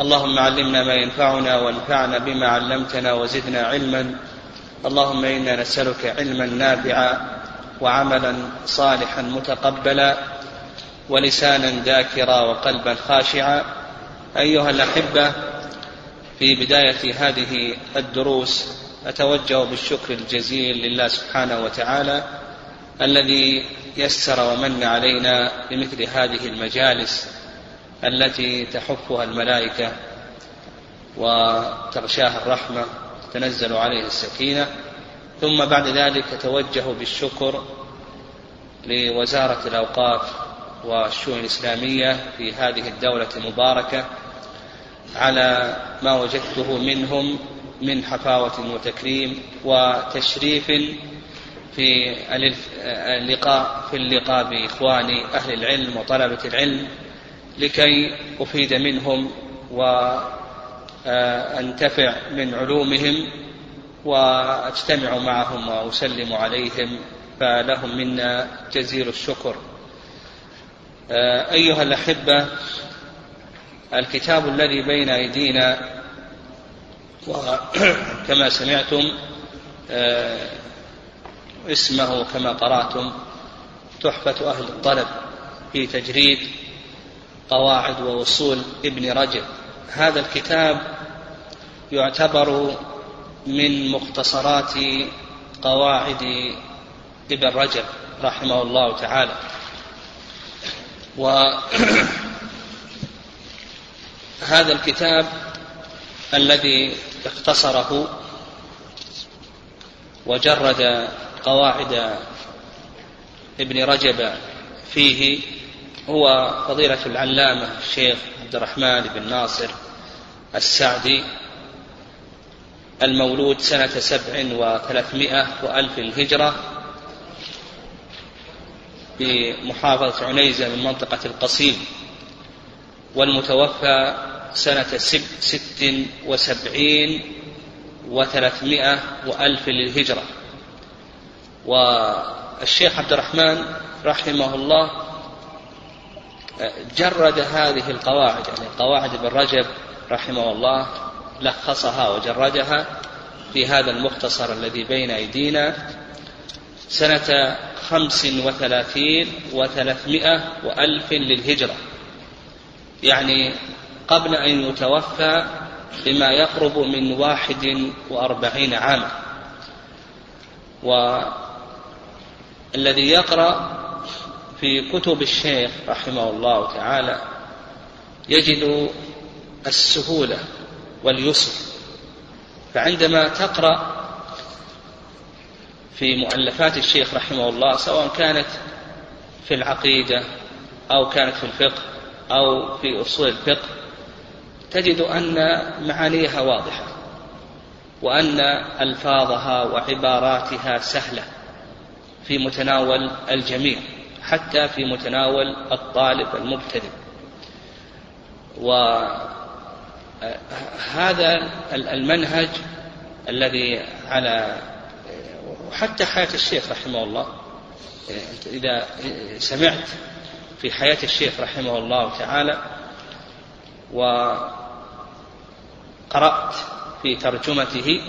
اللهم علمنا ما ينفعنا وانفعنا بما علمتنا وزدنا علما. اللهم إنا نسألك علما نافعا وعملا صالحا متقبلا ولسانا ذاكرا وقلبا خاشعا. أيها الأحبة في بداية هذه الدروس أتوجه بالشكر الجزيل لله سبحانه وتعالى الذي يسر ومن علينا بمثل هذه المجالس. التي تحفها الملائكة وتغشاها الرحمة تنزل عليه السكينة. ثم بعد ذلك أتوجه بالشكر لوزارة الأوقاف والشؤون الإسلامية في هذه الدولة المباركة على ما وجدته منهم من حفاوة وتكريم وتشريف في اللقاء في اللقاء بإخواني أهل العلم وطلبة العلم. لكي أفيد منهم وأنتفع من علومهم وأجتمع معهم وأسلم عليهم فلهم منا جزيل الشكر. أيها الأحبة الكتاب الذي بين أيدينا وكما سمعتم اسمه كما قرأتم تحفة أهل الطلب في تجريد قواعد ووصول ابن رجب. هذا الكتاب يعتبر من مختصرات قواعد ابن رجب رحمه الله تعالى. وهذا الكتاب الذي اختصره وجرد قواعد ابن رجب فيه هو فضيلة العلامة الشيخ عبد الرحمن بن ناصر السعدي المولود سنة سبع وثلاثمائة وألف الهجرة بمحافظة عنيزة من منطقة القصيم والمتوفى سنة ست وسبعين وثلاثمائة وألف للهجرة. والشيخ عبد الرحمن رحمه الله جرد هذه القواعد يعني قواعد ابن رجب رحمه الله لخصها وجردها في هذا المختصر الذي بين أيدينا. سنة خمس وثلاثين وثلاثمائة وألف للهجرة. يعني قبل أن يتوفى بما يقرب من واحد وأربعين عاما. والذي يقرأ في كتب الشيخ رحمه الله تعالى يجد السهولة واليسر. فعندما تقرأ في مؤلفات الشيخ رحمه الله سواء كانت في العقيدة أو كانت في الفقه أو في أصول الفقه تجد أن معانيها واضحة وأن ألفاظها وعباراتها سهلة في متناول الجميع. حتى في متناول الطالب المبتدئ. وهذا المنهج الذي على حتى حياة الشيخ رحمه الله إذا سمعت في حياة الشيخ رحمه الله تعالى وقرأت في ترجمته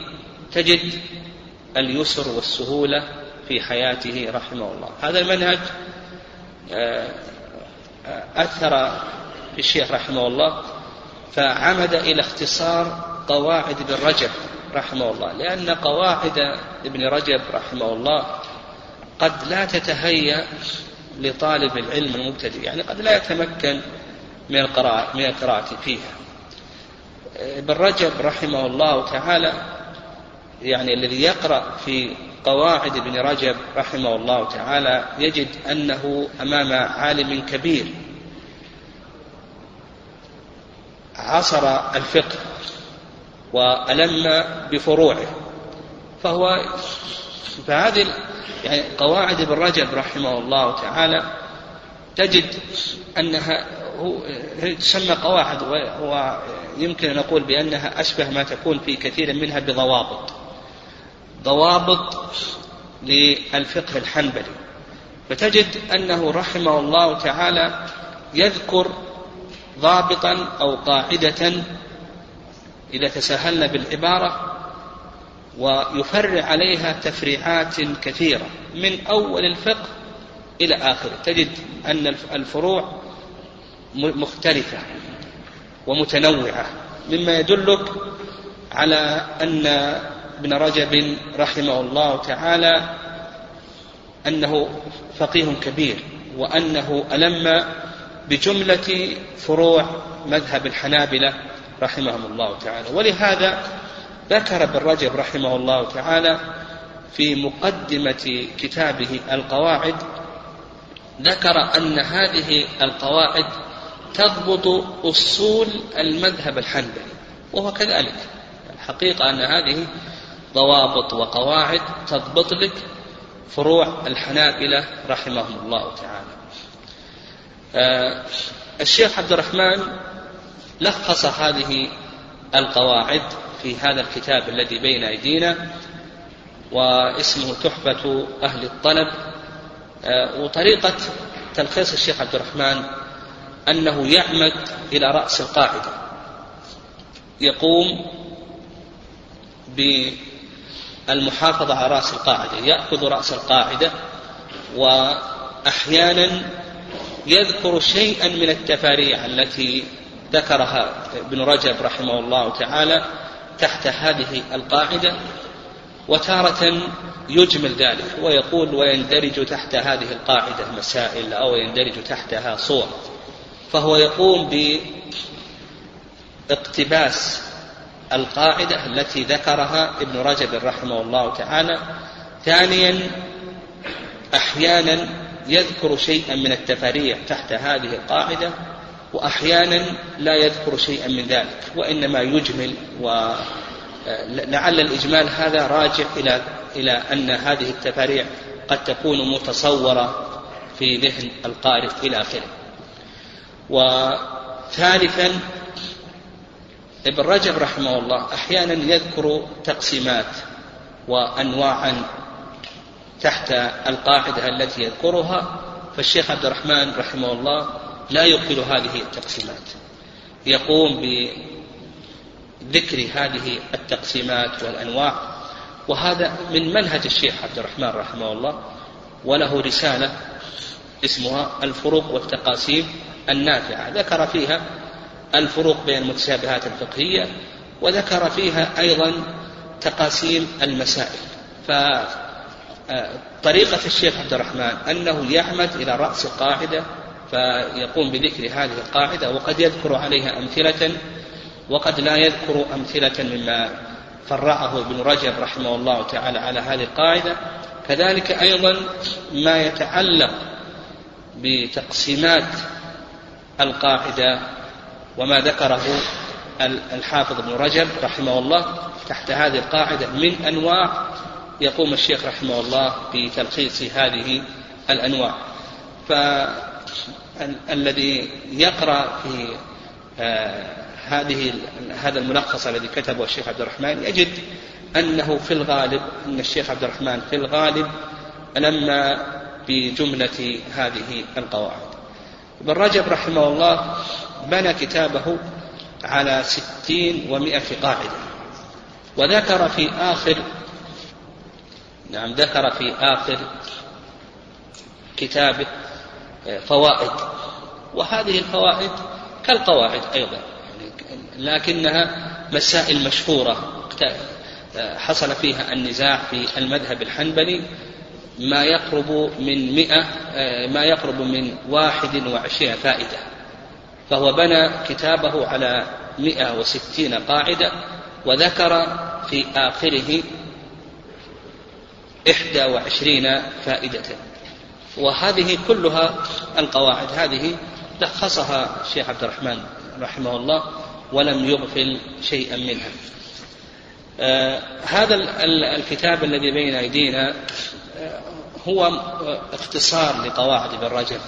تجد اليسر والسهولة في حياته رحمه الله. هذا المنهج أثر الشيخ رحمه الله فعمد إلى اختصار قواعد ابن رجب رحمه الله لأن قواعد ابن رجب رحمه الله قد لا تتهيأ لطالب العلم المبتدئ يعني قد لا يتمكن من القراءة من القراءة فيها. ابن رجب رحمه الله تعالى يعني الذي يقرأ في قواعد ابن رجب رحمه الله تعالى يجد أنه أمام عالم كبير. عصر الفقه وألم بفروعه. فهو فهذه يعني قواعد ابن رجب رحمه الله تعالى تجد أنها هو تسمى قواعد ويمكن أن نقول بأنها أشبه ما تكون في كثير منها بضوابط. ضوابط للفقه الحنبلي. فتجد أنه رحمه الله تعالى يذكر ضابطا أو قاعدة إذا تساهلنا بالعبارة ويفرع عليها تفريعات كثيرة من أول الفقه إلى آخره. تجد أن الفروع مختلفة ومتنوعة مما يدلك على أن ابن رجب رحمه الله تعالى أنه فقيه كبير وأنه ألم بجملة فروع مذهب الحنابلة رحمهم الله تعالى. ولهذا ذكر ابن رجب رحمه الله تعالى في مقدمة كتابه القواعد ذكر أن هذه القواعد تضبط أصول المذهب الحنبلي وهو كذلك. الحقيقة أن هذه ضوابط وقواعد تضبط لك فروع الحنابلة رحمهم الله تعالى. آه الشيخ عبد الرحمن لخص هذه القواعد في هذا الكتاب الذي بين أيدينا واسمه تحفة أهل الطلب. آه وطريقة تلخيص الشيخ عبد الرحمن أنه يعمد إلى رأس القاعدة يقوم بالمحافظة على رأس القاعدة يأخذ رأس القاعدة وأحيانا يذكر شيئا من التفاريع التي ذكرها ابن رجب رحمه الله تعالى تحت هذه القاعدة وتارة يجمل ذلك ويقول ويندرج تحت هذه القاعدة مسائل أو يندرج تحتها صور فهو يقوم بإقتباس القاعدة التي ذكرها ابن رجب رحمه الله تعالى. ثانيا أحيانا يذكر شيئا من التفاريع تحت هذه القاعدة وأحيانا لا يذكر شيئا من ذلك وإنما يجمل ولعل الإجمال هذا راجع إلى إلى أن هذه التفاريع قد تكون متصورة في ذهن القارئ إلى آخره. وثالثا ابن رجب رحمه الله أحيانا يذكر تقسيمات وانواعا تحت القاعدة التي يذكرها فالشيخ عبد الرحمن رحمه الله لا يقبل هذه التقسيمات. يقوم بذكر هذه التقسيمات والأنواع وهذا من منهج الشيخ عبد الرحمن رحمه الله وله رسالة اسمها الفروق والتقاسيم النافعة. ذكر فيها الفروق بين المتشابهات الفقهية وذكر فيها أيضا تقاسيم المسائل. فطريقة الشيخ عبد الرحمن أنه يعمد إلى رأس القاعدة فيقوم بذكر هذه القاعدة وقد يذكر عليها أمثلة وقد لا يذكر أمثلة مما فرعه ابن رجب رحمه الله تعالى على هذه القاعدة. كذلك أيضا ما يتعلق بتقسيمات القاعدة وما ذكره الحافظ ابن رجب رحمه الله تحت هذه القاعدة من أنواع يقوم الشيخ رحمه الله بتلخيص هذه الأنواع. فالذي يقرأ في آه، هذه هذا الملخص الذي كتبه الشيخ عبد الرحمن يجد أنه في الغالب أن الشيخ عبد الرحمن في الغالب لما بجملة هذه القواعد. ابن رجب رحمه الله بنى كتابه على ستين ومائة قاعدة وذكر في آخر نعم ذكر في آخر كتابه فوائد وهذه الفوائد كالقواعد أيضا لكنها مسائل مشهورة حصل فيها النزاع في المذهب الحنبلي ما يقرب من مئة آه، ما يقرب من واحد وعشرين فائدة. فهو بنى كتابه على مئة وستين قاعدة وذكر في آخره إحدى وعشرين فائدة. وهذه كلها القواعد هذه لخصها الشيخ عبد الرحمن رحمه الله ولم يغفل شيئا منها. آه هذا الكتاب الذي بين أيدينا آه هو اختصار لقواعد ابن رجب.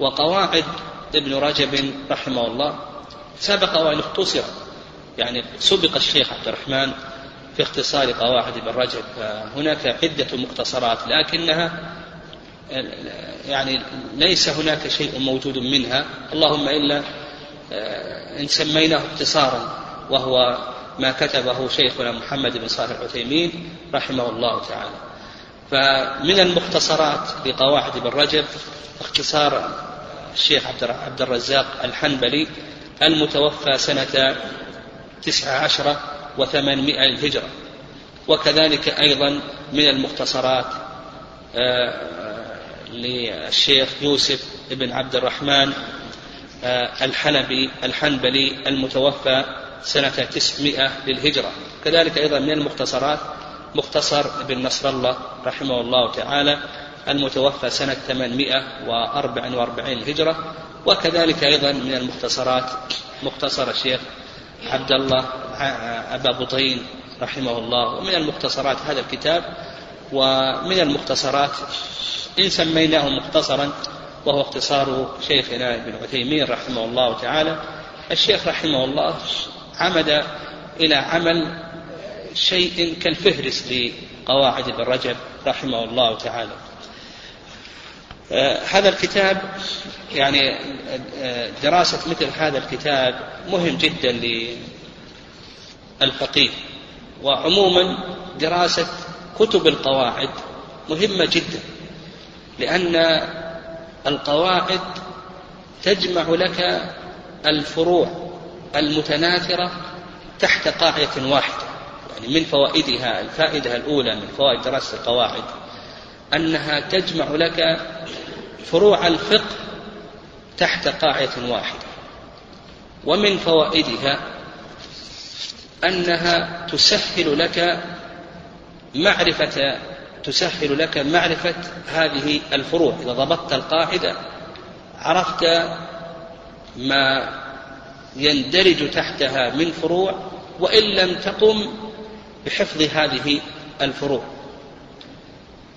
وقواعد ابن رجب رحمه الله سبق وأن اختصر يعني سبق الشيخ عبد الرحمن في اختصار قواعد ابن رجب هناك عدة مختصرات لكنها يعني ليس هناك شيء موجود منها. اللهم إلا آه، إن سميناه اختصارا وهو ما كتبه شيخنا محمد بن صالح العثيمين رحمه الله تعالى. فمن المختصرات لقواعد ابن رجب اختصار الشيخ عبد الرزاق الحنبلي المتوفى سنة تسعة عشرة وثمانمائة للهجرة. وكذلك أيضا من المختصرات آه، للشيخ يوسف بن عبد الرحمن آه، الحلبي الحنبلي المتوفى سنة تسعمائة للهجرة. كذلك أيضا من المختصرات مختصر ابن نصر الله رحمه الله تعالى المتوفى سنة 844 للهجرة وكذلك أيضا من المختصرات مختصر الشيخ عبد الله أبا بطين رحمه الله ومن المختصرات هذا الكتاب ومن المختصرات إن سميناه مختصرا وهو اختصار شيخنا ابن عثيمين رحمه الله تعالى. الشيخ رحمه الله عمد إلى عمل شيء كالفهرس لقواعد ابن رجب رحمه الله تعالى. هذا الكتاب يعني آه، دراسة مثل هذا الكتاب مهم جدا للفقيه. وعموما دراسة كتب القواعد مهمة جدا لأن القواعد تجمع لك الفروع المتناثرة تحت قاعدة واحدة يعني من فوائدها الفائدة الأولى من فوائد دراسة القواعد أنها تجمع لك فروع الفقه تحت قاعدة واحدة ومن فوائدها أنها تسهل لك معرفة تسهل لك معرفة هذه الفروع. إذا ضبطت القاعدة عرفت ما يندرج تحتها من فروع وإن لم تقم بحفظ هذه الفروع.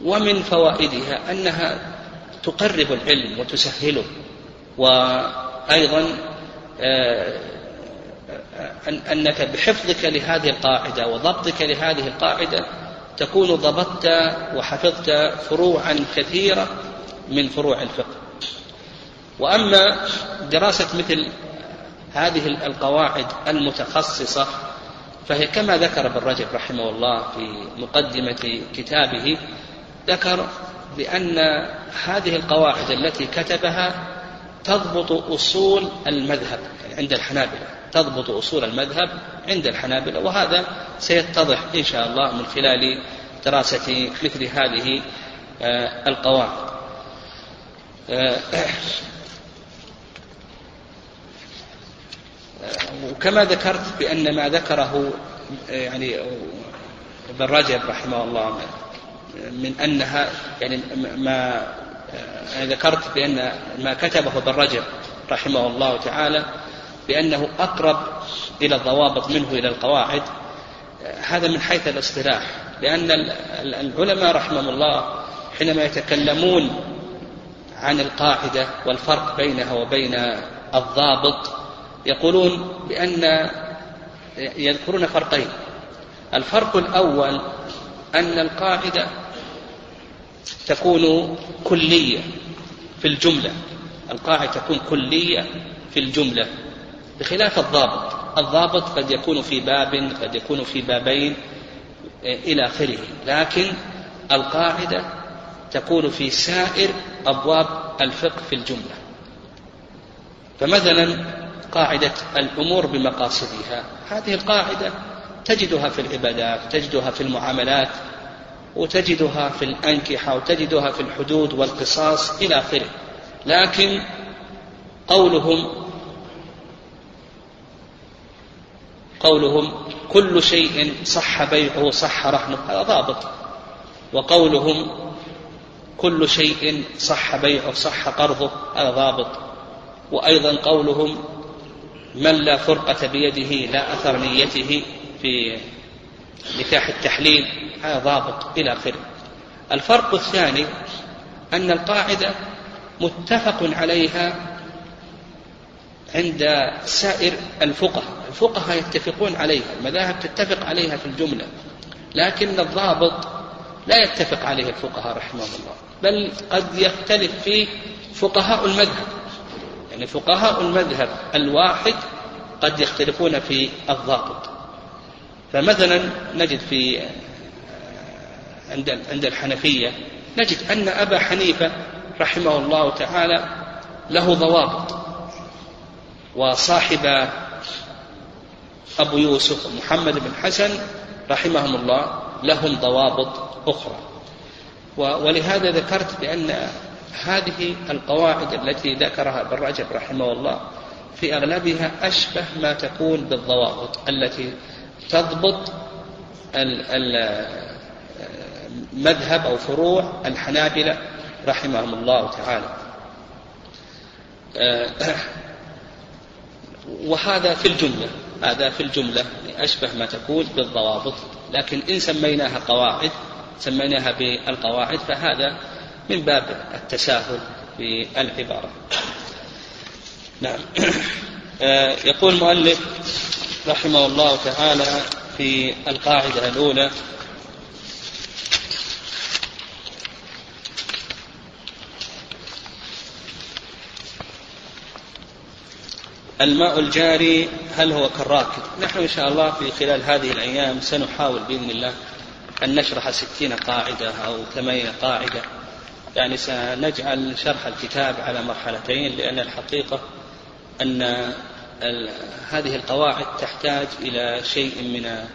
ومن فوائدها أنها تقرب العلم وتسهله وأيضا آه، أنك بحفظك لهذه القاعدة وضبطك لهذه القاعدة تكون ضبطت وحفظت فروعا كثيرة من فروع الفقه. وأما دراسة مثل هذه القواعد المتخصصة فهي كما ذكر ابن رجب رحمه الله في مقدمة كتابه ذكر بأن هذه القواعد التي كتبها تضبط أصول المذهب عند الحنابلة تضبط أصول المذهب عند الحنابلة وهذا سيتضح إن شاء الله من خلال دراسة مثل هذه آه، القواعد. آه، وكما ذكرت بأن ما ذكره يعني ابن رجب رحمه الله من أنها يعني ما ذكرت بأن ما كتبه ابن رجب رحمه الله تعالى بأنه أقرب إلى الضوابط منه إلى القواعد هذا من حيث الاصطلاح لأن العلماء رحمهم الله حينما يتكلمون عن القاعدة والفرق بينها وبين الضابط يقولون بأن يذكرون فرقين الفرق الأول أن القاعدة تكون كلية في الجملة. القاعدة تكون كلية في الجملة. بخلاف الضابط. الضابط قد يكون في باب قد يكون في بابين إلى آخره. لكن القاعدة تكون في سائر أبواب الفقه في الجملة. فمثلا قاعدة الأمور بمقاصدها. هذه القاعدة تجدها في العبادات تجدها في المعاملات وتجدها في الأنكحة وتجدها في الحدود والقصاص إلى آخره. لكن قولهم قولهم كل شيء صح بيعه صح رهنه هذا ضابط. وقولهم كل شيء صح بيعه صح قرضه هذا ضابط. وأيضا قولهم من لا فرقة بيده لا أثر نيته. في نكاح التحليل هذا ضابط إلى آخره. الفرق الثاني أن القاعدة متفق عليها عند سائر الفقهاء. الفقهاء يتفقون عليها المذاهب تتفق عليها في الجملة لكن الضابط لا يتفق عليه الفقهاء رحمهم الله بل قد يختلف فيه فقهاء المذهب. يعني فقهاء المذهب الواحد قد يختلفون في الضابط. فمثلا نجد في عند عند الحنفية نجد أن أبا حنيفة رحمه الله تعالى له ضوابط وصاحب أبو يوسف محمد بن حسن رحمهم الله لهم ضوابط أخرى. ولهذا ذكرت بأن هذه القواعد التي ذكرها ابن رجب رحمه الله في أغلبها أشبه ما تكون بالضوابط التي تضبط مذهب أو فروع الحنابلة رحمهم الله تعالى. وهذا في الجملة هذا في الجملة أشبه ما تكون بالضوابط لكن إن سميناها قواعد سميناها بالقواعد فهذا من باب التساهل في العبارة. نعم. آه، يقول المؤلف رحمه الله تعالى في القاعدة الأولى. الماء الجاري هل هو كالراكد نحن إن شاء الله في خلال هذه الأيام سنحاول بإذن الله أن نشرح ستين قاعدة أو ثمانين قاعدة. يعني سنجعل شرح الكتاب على مرحلتين لأن الحقيقة أن هذه القواعد تحتاج إلى شيء من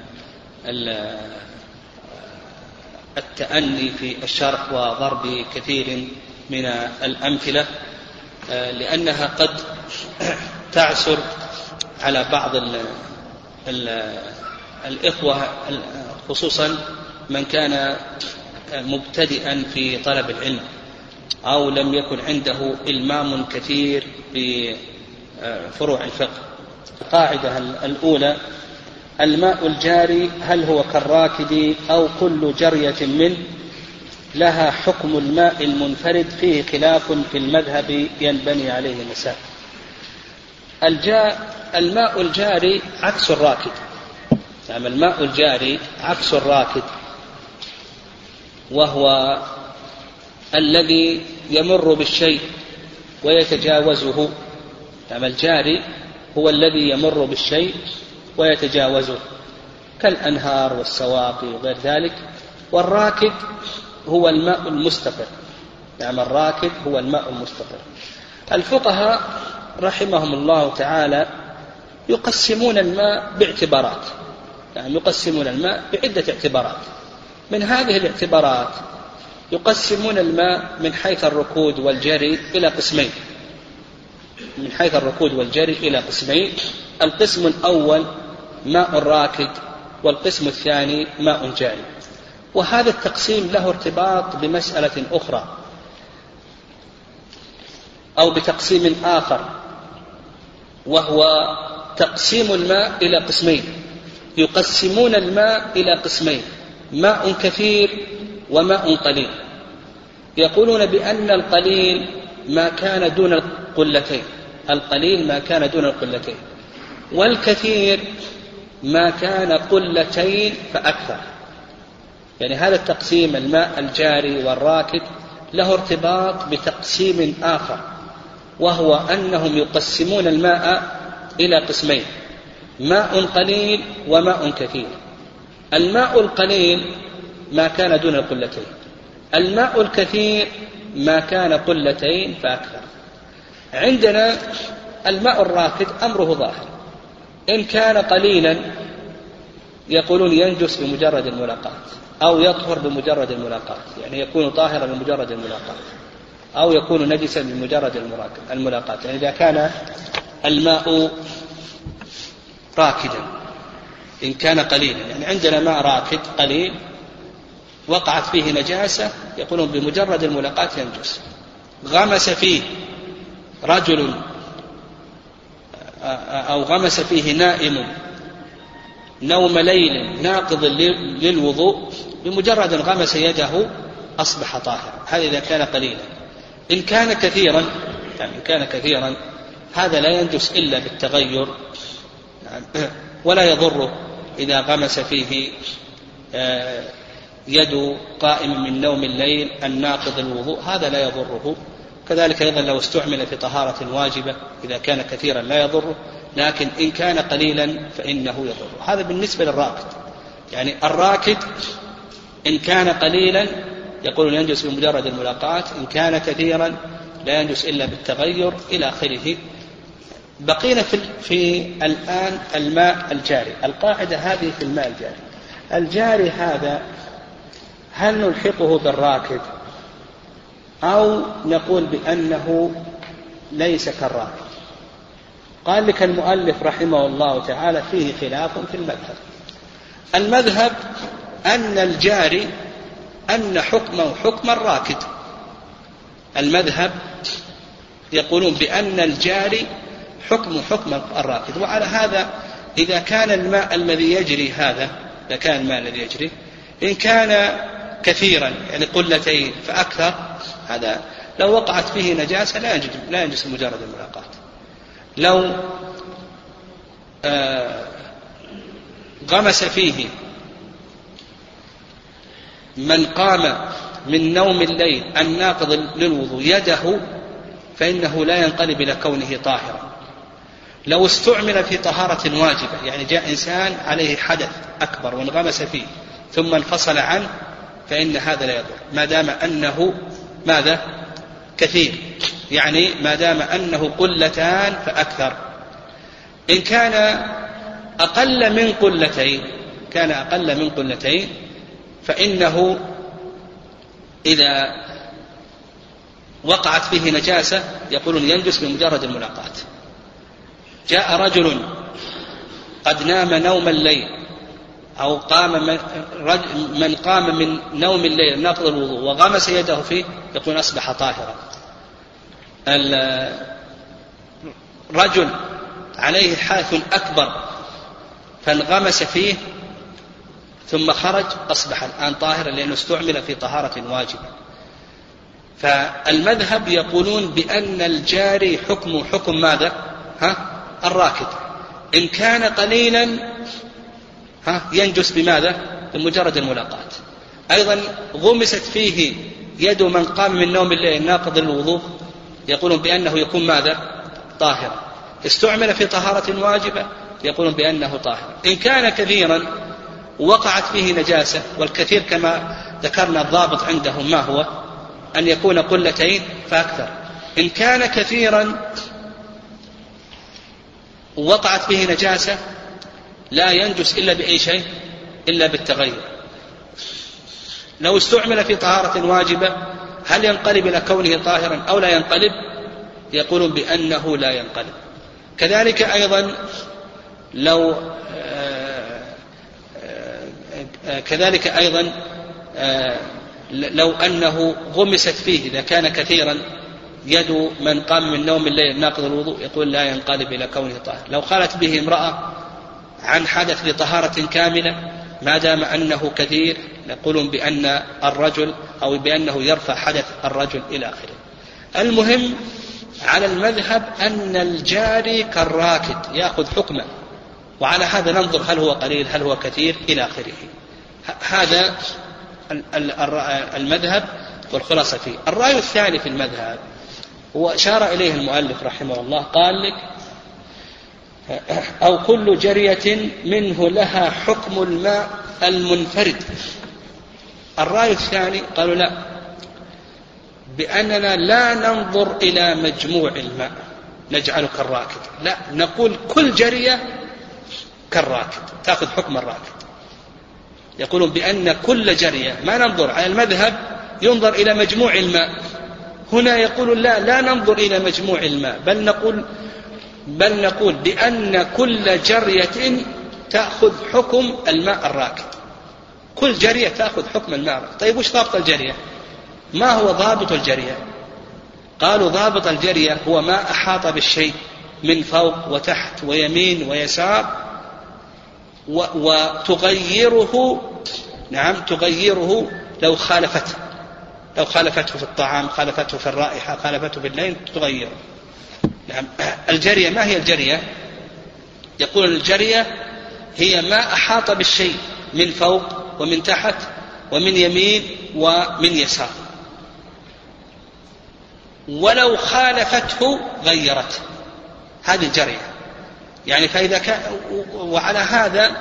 التأني في الشرح وضرب كثير من الأمثلة لأنها قد تعسر على بعض ال ال الإخوة خصوصا من كان مبتدئا في طلب العلم أو لم يكن عنده إلمام كثير بفروع الفقه. القاعدة الأولى الماء الجاري هل هو كالراكد أو كل جرية منه لها حكم الماء المنفرد فيه خلاف في المذهب ينبني عليه مسائل الجاء الماء الجاري عكس الراكد. نعم الماء الجاري عكس الراكد. وهو الذي يمر بالشيء ويتجاوزه. نعم الجاري هو الذي يمر بالشيء ويتجاوزه كالأنهار والسواقي وغير ذلك والراكد هو الماء المستقر نعم الراكد هو الماء المستقر الفقهاء رحمهم الله تعالى يقسمون الماء باعتبارات. يعني يقسمون الماء بعدة اعتبارات. من هذه الاعتبارات يقسمون الماء من حيث الركود والجري إلى قسمين. من حيث الركود والجري إلى قسمين القسم الأول ماء راكد والقسم الثاني ماء جاري. وهذا التقسيم له ارتباط بمسألة أخرى أو بتقسيم آخر وهو تقسيم الماء إلى قسمين. يقسمون الماء إلى قسمين ماء كثير وماء قليل. يقولون بأن القليل ما كان دون القلتين القليل ما كان دون القلتين والكثير ما كان قلتين فأكثر. يعني هذا التقسيم الماء الجاري والراكد له ارتباط بتقسيم آخر وهو أنهم يقسمون الماء إلى قسمين ماء قليل وماء كثير. الماء القليل ما كان دون القلتين الماء الكثير ما كان قلتين فأكثر. عندنا الماء الراكد أمره ظاهر. إن كان قليلا يقولون ينجس بمجرد الملاقاة أو يطهر بمجرد الملاقاة يعني يكون طاهرا بمجرد الملاقاة أو يكون نجسا بمجرد الملاقاة يعني إذا كان الماء راكدا إن كان قليلا يعني عندنا ماء راكد قليل وقعت فيه نجاسة يقولون بمجرد الملاقاة ينجس. غمس فيه رجل أو غمس فيه نائم نوم ليل ناقض للوضوء بمجرد أن غمس يده أصبح طاهرا. هذا إذا كان قليلا. إن كان كثيرا يعني إن كان كثيرا هذا لا ينجس إلا بالتغير ولا يضره إذا غمس فيه آه، يد قائم من نوم الليل الناقض الوضوء هذا لا يضره. كذلك أيضا لو استعمل في طهارة واجبة إذا كان كثيرا لا يضره لكن إن كان قليلا فإنه يضره. هذا بالنسبة للراكد. يعني الراكد إن كان قليلا يقول ينجس بمجرد الملاقاة إن كان كثيرا لا ينجس إلا بالتغير إلى آخره. بقينا في, في الآن الماء الجاري. القاعدة هذه في الماء الجاري. الجاري هذا هل نلحقه بالراكد؟ أو نقول بأنه ليس كالراكد قال لك المؤلف رحمه الله تعالى فيه خلاف في المذهب. المذهب أن الجاري أن حكمه حكم الراكد. المذهب يقولون بأن الجاري حكم حكم الراكد. وعلى هذا إذا كان الماء الذي يجري هذا إذا كان الماء الذي يجري إن كان كثيرا يعني قلتين فأكثر هذا لو وقعت فيه نجاسة لا ينجس لا ينجس مجرد الملاقاة. لو آه غمس فيه من قام من نوم الليل الناقض للوضوء يده فإنه لا ينقلب إلى كونه طاهرا. لو استعمل في طهارة واجبة يعني جاء إنسان عليه حدث أكبر وانغمس فيه ثم انفصل عنه فإن هذا لا يضر. ما دام أنه ماذا؟ كثير. يعني ما دام أنه قلتان فأكثر. إن كان أقل من قلتين كان أقل من قلتين فإنه إذا وقعت فيه نجاسة يقولون ينجس بمجرد الملاقاة جاء رجل قد نام نوم الليل. أو قام من, من قام من نوم الليل ناقض الوضوء وغمس يده فيه يقول أصبح طاهرا. رجل عليه حاث أكبر فانغمس فيه ثم خرج أصبح الآن طاهرا لأنه استعمل في طهارة واجبة. فالمذهب يقولون بأن الجاري حكم حكم ماذا؟ ها؟ الراكد. إن كان قليلا ها ينجس بماذا؟ بمجرد الملاقاة أيضا غمست فيه يد من قام من نوم الليل ناقض الوضوء يقولون بأنه يكون ماذا؟ طاهرا. استعمل في طهارة واجبة يقولون بأنه طاهر. إن كان كثيرا وقعت فيه نجاسة والكثير كما ذكرنا الضابط عندهم ما هو؟ أن يكون قلتين فأكثر. إن كان كثيرا وقعت فيه نجاسة لا ينجس إلا بأي شيء إلا بالتغير. لو استعمل في طهارة واجبة هل ينقلب إلى كونه طاهرا أو لا ينقلب؟ يقولون بأنه لا ينقلب. كذلك أيضا لو كذلك أيضا آه، لو أنه غمست فيه إذا كان كثيرا يد من قام من نوم الليل ناقض الوضوء يقول لا ينقلب إلى كونه طاهر. لو قالت به امرأة عن حدث لطهارة كاملة ما دام أنه كثير يقولون بأن الرجل أو بأنه يرفع حدث الرجل إلى آخره. المهم على المذهب أن الجاري كالراكد يأخذ حكمه وعلى هذا ننظر هل هو قليل هل هو كثير إلى آخره. هذا المذهب والخلاصة فيه. الرأي الثاني في المذهب هو أشار إليه المؤلف رحمه الله قال لك أو كل جرية منه لها حكم الماء المنفرد. الرأي الثاني قالوا لا بأننا لا ننظر إلى مجموع الماء نجعله كالراكد. لا نقول كل جرية كالراكد تأخذ حكم الراكد. يقولون بأن كل جرية ما ننظر على المذهب ينظر إلى مجموع الماء. هنا يقول لا لا ننظر إلى مجموع الماء بل نقول بل نقول بأن كل جرية تأخذ حكم الماء الراكد. كل جرية تأخذ حكم الماء الراكد. طيب وش ضابط الجرية؟ ما هو ضابط الجرية؟ قالوا ضابط الجرية هو ما أحاط بالشيء من فوق وتحت ويمين ويسار وتغيره نعم تغيره لو خالفته. لو خالفته في الطعام خالفته في الرائحة خالفته في الليل تغيره. نعم. الجرية ما هي الجرية؟ يقول الجرية هي ما أحاط بالشيء من فوق ومن تحت ومن يمين ومن يسار. ولو خالفته غيرته هذه الجرية. يعني فإذا كان وعلى هذا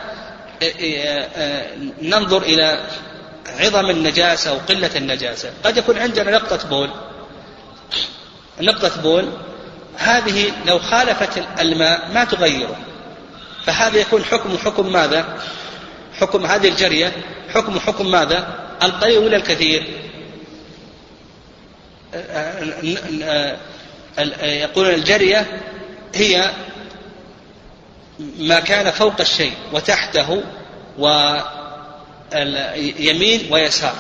ننظر إلى عظم النجاسة وقلة النجاسة. قد يكون عندنا نقطة بول. نقطة بول هذه لو خالفت الماء ما تغيره. فهذا يكون حكم حكم ماذا؟ حكم هذه الجرية حكم حكم ماذا؟ القليل ولا الكثير؟ يقول الجرية هي ما كان فوق الشيء وتحته ويمين ويسار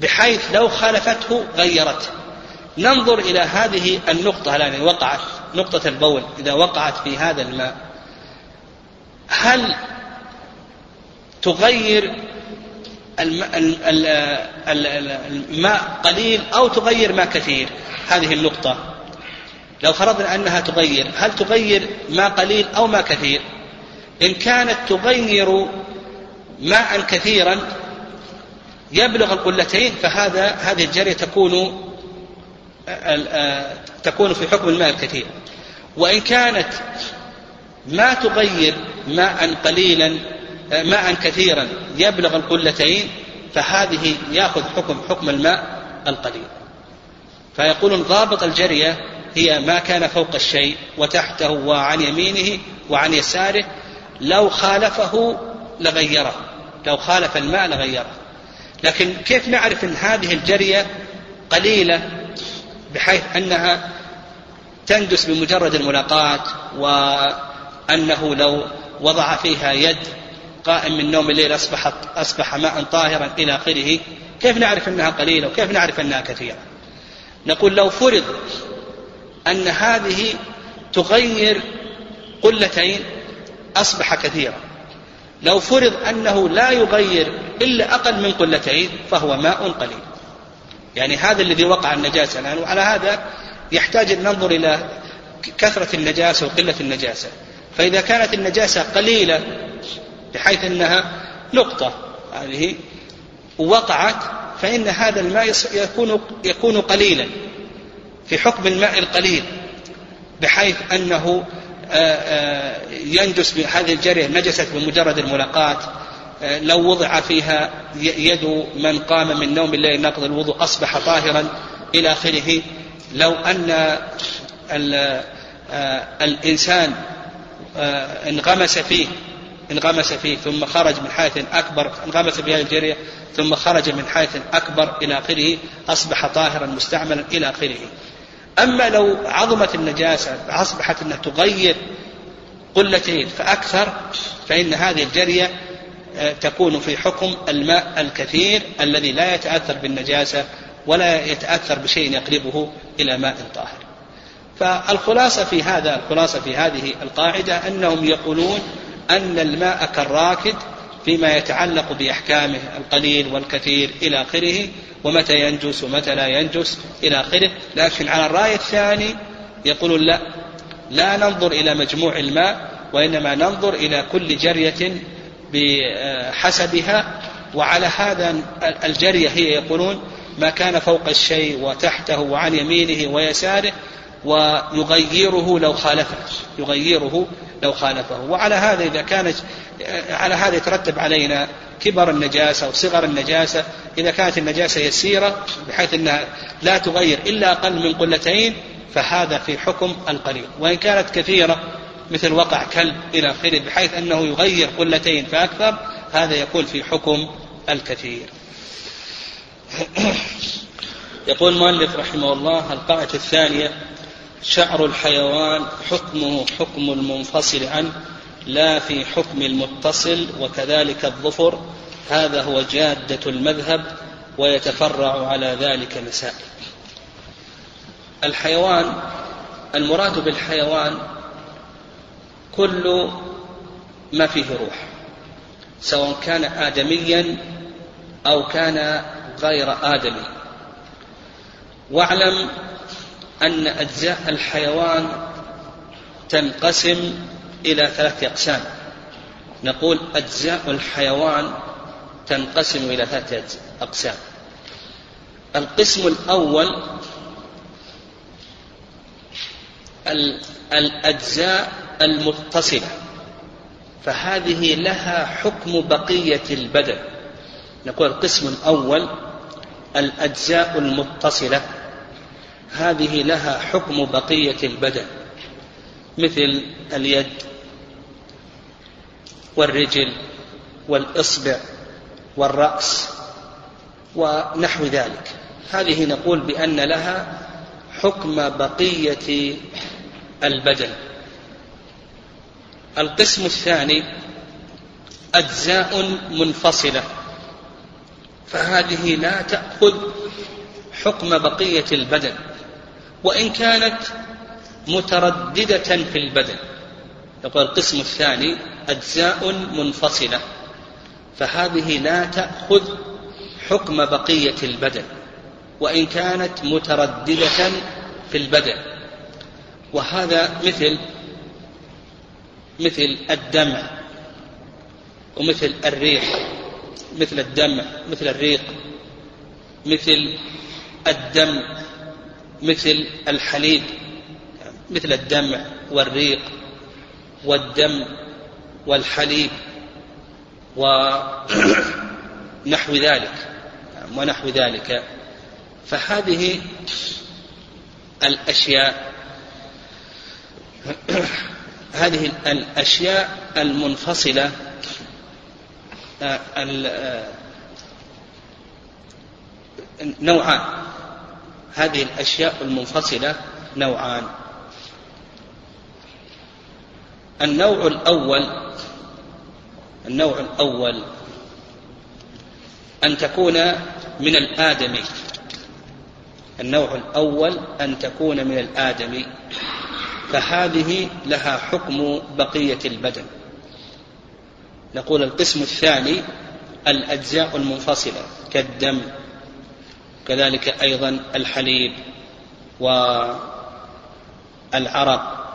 بحيث لو خالفته غيرته. ننظر إلى هذه النقطة الآن وقعت نقطة البول إذا وقعت في هذا الماء. هل تغير الماء قليل أو تغير ماء كثير؟ هذه النقطة. لو فرضنا أنها تغير هل تغير ماء قليل أو ماء كثير؟ إن كانت تغير ماء كثيرا يبلغ القلتين فهذا هذه الجرية تكون تكون في حكم الماء الكثير. وإن كانت ما تغير ماء قليلا ماء كثيرا يبلغ القلتين فهذه يأخذ حكم حكم الماء القليل. فيقولون ضابط الجرية هي ما كان فوق الشيء وتحته وعن يمينه وعن يساره لو خالفه لغيره لو خالف الماء لغيره. لكن كيف نعرف إن هذه الجرية قليلة؟ بحيث أنها تندس بمجرد الملاقاة وأنه لو وضع فيها يد قائم من نوم الليل أصبحت أصبح ماء طاهرا إلى آخره كيف نعرف أنها قليلة وكيف نعرف أنها كثيرة؟ نقول لو فرض أن هذه تغير قلتين أصبح كثيرا. لو فرض أنه لا يغير إلا أقل من قلتين فهو ماء قليل. يعني هذا الذي وقع النجاسة الآن وعلى هذا يحتاج أن ننظر إلى كثرة النجاسة وقلة النجاسة. فإذا كانت النجاسة قليلة بحيث أنها نقطة هذه وقعت فإن هذا الماء يكون يكون قليلا في حكم الماء القليل بحيث أنه ينجس بهذه الجرية نجست بمجرد الملاقاة لو وضع فيها يد من قام من نوم الليل نقض الوضوء أصبح طاهرا إلى آخره. لو أن الإنسان انغمس فيه انغمس فيه ثم خرج من حيث أكبر انغمس في هذه الجرية ثم خرج من حيث أكبر إلى آخره أصبح طاهرا مستعملا إلى آخره. أما لو عظمت النجاسة أصبحت أنها تغير قلتين فأكثر فإن هذه الجرية آه، تكون في حكم الماء الكثير الذي لا يتأثر بالنجاسة ولا يتأثر بشيء يقربه إلى ماء طاهر. فالخلاصة في هذا الخلاصة في هذه القاعدة أنهم يقولون أن الماء كالراكد فيما يتعلق بأحكامه القليل والكثير إلى آخره ومتى ينجس ومتى لا ينجس إلى آخره. لكن على الرأي الثاني يقولون لا لا ننظر إلى مجموع الماء وإنما ننظر إلى كل جرية بحسبها وعلى هذا الجرية هي يقولون ما كان فوق الشيء وتحته وعن يمينه ويساره ويغيره لو خالفه يغيره لو خالفه. وعلى هذا إذا كانت على هذا يترتب علينا كبر النجاسة وصغر النجاسة. إذا كانت النجاسة يسيرة بحيث أنها لا تغير إلا أقل من قلتين فهذا في حكم القليل. وإن كانت كثيرة مثل وقع كلب إلى آخره بحيث أنه يغير قلتين فأكثر هذا يكون في حكم الكثير. يقول المؤلف رحمه الله القاعدة الثانية شعر الحيوان حكمه حكم المنفصل عنه لا في حكم المتصل وكذلك الظفر هذا هو جادة المذهب ويتفرع على ذلك مسائل الحيوان المراد بالحيوان كل ما فيه روح سواء كان آدميا أو كان غير آدمي. واعلم أن أجزاء الحيوان تنقسم إلى ثلاثة أقسام. نقول أجزاء الحيوان تنقسم إلى ثلاثة أقسام. القسم الأول الأجزاء المتصلة فهذه لها حكم بقية البدن. نقول القسم الأول الأجزاء المتصلة. هذه لها حكم بقية البدن مثل اليد والرجل والإصبع والرأس ونحو ذلك. هذه نقول بأن لها حكم بقية البدن. القسم الثاني أجزاء منفصلة. فهذه لا تأخذ حكم بقية البدن وإن كانت مترددة في البدن. يقول القسم الثاني أجزاء منفصلة. فهذه لا تأخذ حكم بقية البدن وإن كانت مترددة في البدن. وهذا مثل مثل الدمع ومثل الريح مثل الدمع مثل الريق مثل الدم مثل الحليب مثل الدمع والريق والدم والحليب ونحو ذلك ونحو ذلك. فهذه الأشياء هذه الأشياء المنفصلة آه، آه، نوعان. هذه الأشياء المنفصلة نوعان. النوع الأول النوع الأول أن تكون من الآدمي. النوع الأول أن تكون من الآدمي. فهذه لها حكم بقية البدن. نقول القسم الثاني الأجزاء المنفصلة كالدم كذلك أيضا الحليب والعرق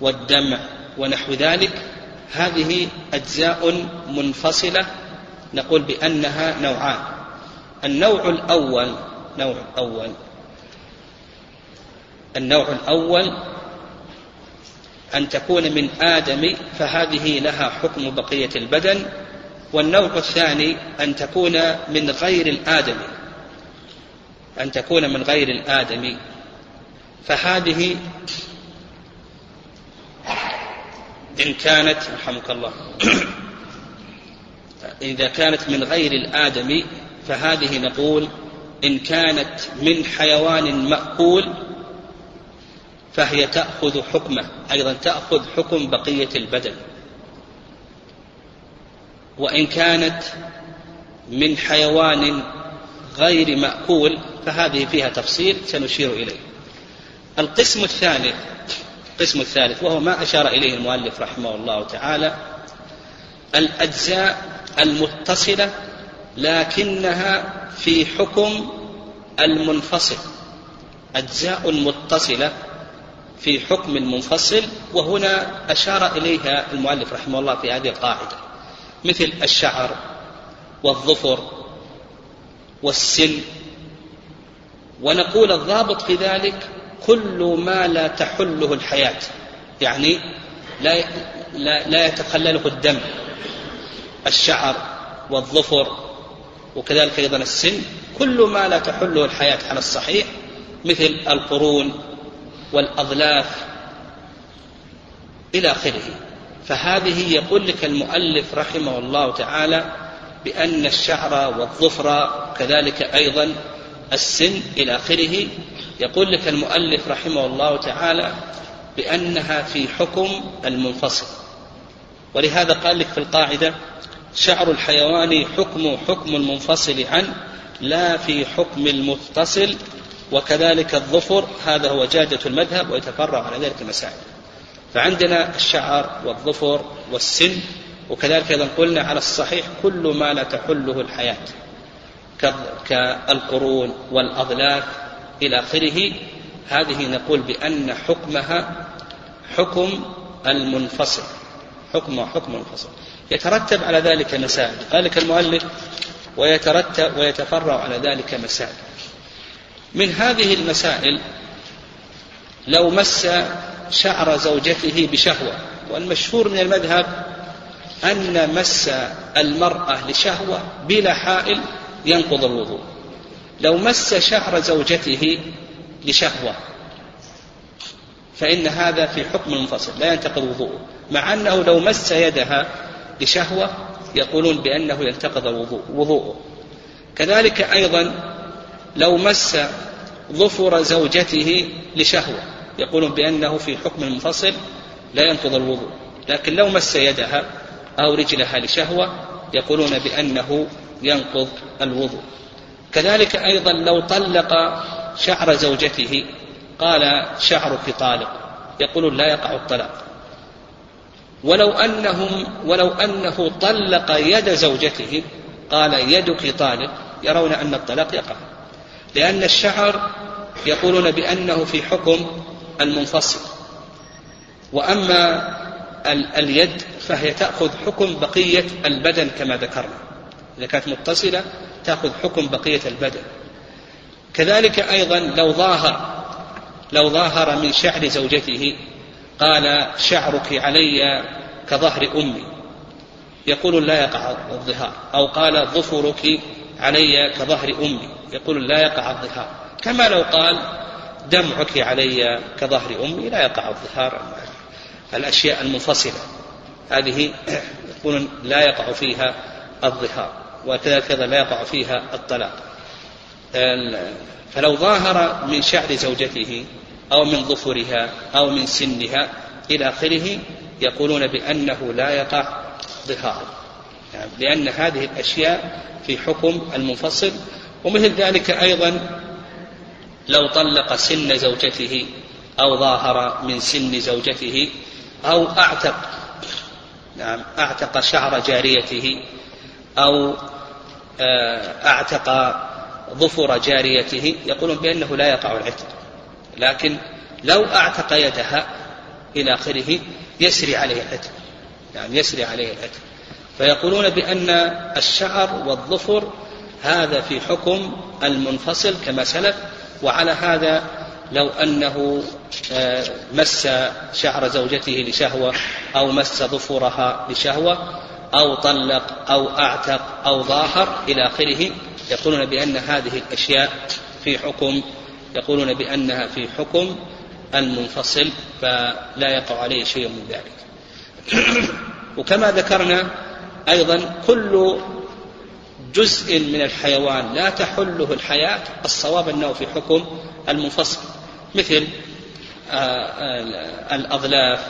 والدمع ونحو ذلك. هذه أجزاء منفصلة نقول بأنها نوعان. النوع الأول نوع الأول النوع الأول أن تكون من آدم فهذه لها حكم بقية البدن. والنوع الثاني أن تكون من غير الآدم. أن تكون من غير الآدم. فهذه إن كانت رحمك الله. إذا كانت من غير الآدم فهذه نقول إن كانت من حيوان مأكول فهي تأخذ حكمه أيضا تأخذ حكم بقية البدن. وإن كانت من حيوان غير مأكول فهذه فيها تفصيل سنشير إليه. القسم الثالث القسم الثالث وهو ما أشار إليه المؤلف رحمه الله تعالى الأجزاء المتصلة لكنها في حكم المنفصل. أجزاء متصلة في حكم منفصل وهنا أشار إليها المؤلف رحمه الله في هذه القاعدة مثل الشعر والظفر والسن. ونقول الضابط في ذلك كل ما لا تحله الحياة يعني لا لا, لا يتخلله الدم الشعر والظفر وكذلك أيضا السن. كل ما لا تحله الحياة على الصحيح مثل القرون والأظلاف إلى آخره. فهذه يقول لك المؤلف رحمه الله تعالى بأن الشعر والظفر كذلك أيضا السن إلى آخره. يقول لك المؤلف رحمه الله تعالى بأنها في حكم المنفصل. ولهذا قال لك في القاعدة شعر الحيوان حكم حكم المنفصل عنه لا في حكم المتصل وكذلك الظفر هذا هو جادة المذهب ويتفرع على ذلك المسائل. فعندنا الشعر والظفر والسن وكذلك أيضا قلنا على الصحيح كل ما لا تحله الحياة كالقرون والأظلاف إلى آخره. هذه نقول بأن حكمها حكم المنفصل حكم حكم منفصل. يترتب على ذلك مسائل. ذلك المؤلف ويترتب ويتفرع على ذلك مسائل. من هذه المسائل لو مس شعر زوجته بشهوة والمشهور من المذهب أن مس المرأة لشهوة بلا حائل ينقض الوضوء. لو مس شعر زوجته لشهوة فإن هذا في حكم منفصل لا ينتقض وضوءه. مع أنه لو مس يدها لشهوة يقولون بأنه ينتقض وضوءه. كذلك أيضا لو مس ظفر زوجته لشهوة يقولون بأنه في حكم منفصل لا ينقض الوضوء لكن لو مس يدها أو رجلها لشهوة يقولون بأنه ينقض الوضوء. كذلك أيضا لو طلق شعر زوجته قال شعرك طالق يقولون لا يقع الطلاق. ولو أنهم ولو أنه طلق يد زوجته قال يدك طالق يرون أن الطلاق يقع. لأن الشعر يقولون بأنه في حكم المنفصل. وأما اليد فهي تأخذ حكم بقية البدن كما ذكرنا. إذا كانت متصلة تأخذ حكم بقية البدن. كذلك أيضا لو ظاهر لو ظاهر من شعر زوجته قال شعرك علي كظهر أمي. يقول لا يقع الظهار. أو قال ظفرك علي كظهر أمي. يقول لا يقع الظهار. كما لو قال دمعك علي كظهر أمي لا يقع الظهار. الأشياء المنفصلة. هذه يقولون لا يقع فيها الظهار وكذلك لا يقع فيها الطلاق. فلو ظاهر من شعر زوجته أو من ظفرها أو من سنها إلى آخره يقولون بأنه لا يقع ظهار يعني لأن هذه الأشياء في حكم المنفصل ومثل ذلك أيضا لو طلق سن زوجته أو ظاهر من سن زوجته أو أعتق نعم أعتق شعر جاريته أو آه، أعتق ظفر جاريته يقولون بأنه لا يقع العتق. لكن لو أعتق يدها إلى آخره يسري عليه العتق يعني يسري عليه العتق. فيقولون بأن الشعر والظفر هذا في حكم المنفصل كما سلف وعلى هذا لو أنه آه، مس شعر زوجته لشهوة أو مس ظفرها لشهوة أو طلق أو أعتق أو ظاهر إلى آخره يقولون بأن هذه الأشياء في حكم يقولون بأنها في حكم المنفصل فلا يقع عليه شيء من ذلك. وكما ذكرنا أيضا كل جزء من الحيوان لا تحله الحياة الصواب أنه في حكم المنفصل مثل آه، آه، الأظلاف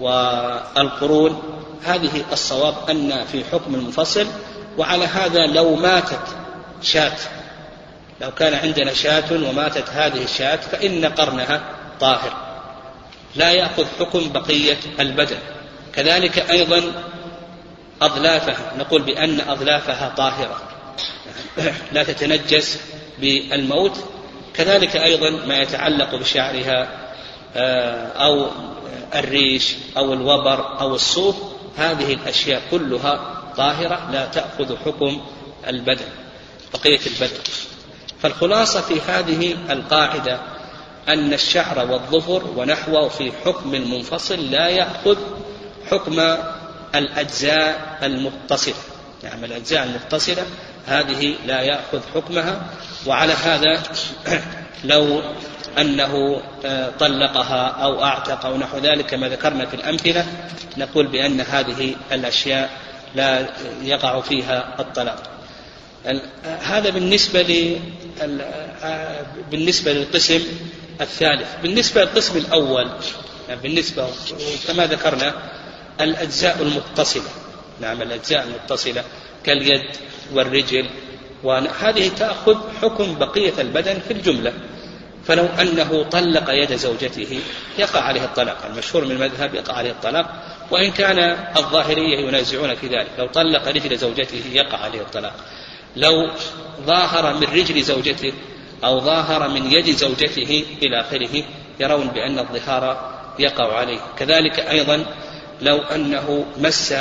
والقرون هذه الصواب أن في حكم المنفصل وعلى هذا لو ماتت شاة لو كان عندنا شاة وماتت هذه الشاة فإن قرنها طاهر. لا يأخذ حكم بقية البدن. كذلك أيضا أظلافها نقول بأن أظلافها طاهرة. لا تتنجس بالموت. كذلك أيضا ما يتعلق بشعرها آه، أو الريش أو الوبر أو الصوف هذه الأشياء كلها طاهرة لا تأخذ حكم البدن بقية البدن. فالخلاصة في هذه القاعدة أن الشعر والظفر ونحوه في حكم المنفصل لا يأخذ حكم الأجزاء المتصلة. نعم الأجزاء المتصلة هذه لا يأخذ حكمها. وعلى هذا لو أنه آه، طلقها أو أعتق أو نحو ذلك كما ذكرنا في الأمثلة نقول بأن هذه الأشياء لا يقع فيها الطلاق. هذا بالنسبة آه، بالنسبة للقسم الثالث. بالنسبة للقسم الأول بالنسبة كما ذكرنا الأجزاء المتصلة. نعم الأجزاء المتصلة كاليد والرجل. وهذه تأخذ حكم بقية البدن في الجملة. فلو أنه طلق يد زوجته يقع عليه الطلاق. المشهور من المذهب يقع عليه الطلاق. وإن كان الظاهرية ينازعون في ذلك. لو طلق رجل زوجته يقع عليه الطلاق. لو ظاهر من رجل زوجته أو ظاهر من يد زوجته إلى آخره يرون بأن الظهار يقع عليه. كذلك أيضا لو أنه مس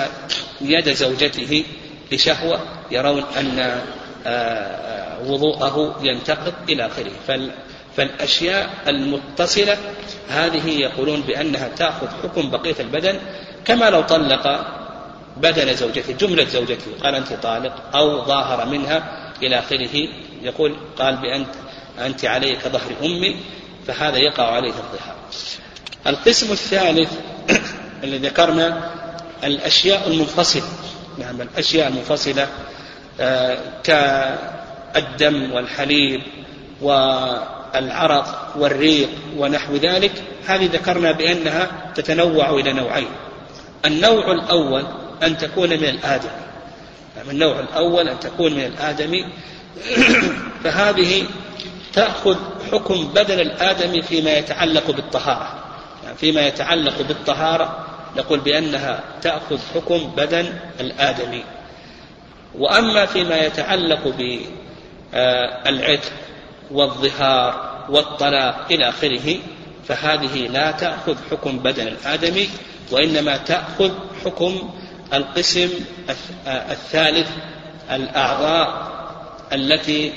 يد زوجته لشهوة يرون أن آه، وضوءه ينتقض إلى آخره. فالأشياء المتصلة هذه يقولون بأنها تأخذ حكم بقية البدن. كما لو طلق بدن زوجته جملة زوجته قال أنت طالق أو ظاهر منها إلى آخره يقول قال بأنت أنت علي كظهر أمي فهذا يقع عليه الظهار. القسم الثالث الذي ذكرنا الأشياء المنفصلة. نعم الأشياء المنفصلة آه، كالدم والحليب والعرق والريق ونحو ذلك هذه ذكرنا بأنها تتنوع إلى نوعين. النوع الأول أن تكون من الآدم نعم النوع الأول أن تكون من الآدم فهذه تأخذ حكم بدن الآدمي فيما يتعلق بالطهارة. يعني فيما يتعلق بالطهارة نقول بأنها تأخذ حكم بدن الآدمي. وأما فيما يتعلق بالعتق والظهار والطلاق إلى آخره فهذه لا تأخذ حكم بدن الآدمي وإنما تأخذ حكم القسم الثالث الأعضاء التي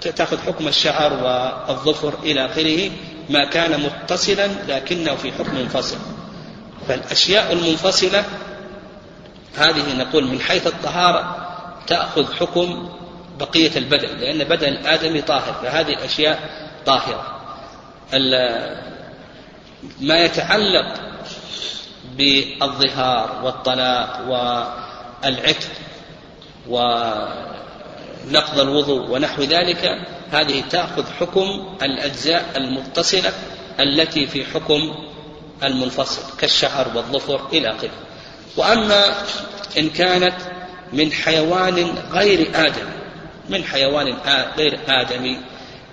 تأخذ حكم الشعر والظفر إلى آخره ما كان متصلا لكنه في حكم منفصل فالأشياء المنفصلة هذه نقول من حيث الطهارة تأخذ حكم بقية البدن لأن بدن الآدمي طاهر فهذه الأشياء طاهرة. ما يتعلق بالظهار والطلاق والعتق ونقض الوضوء ونحو ذلك هذه تأخذ حكم الأجزاء المتصلة التي في حكم المنفصل كالشعر والظفر إلى آخره. وأما إن كانت من حيوان غير آدمي من حيوان غير آدمي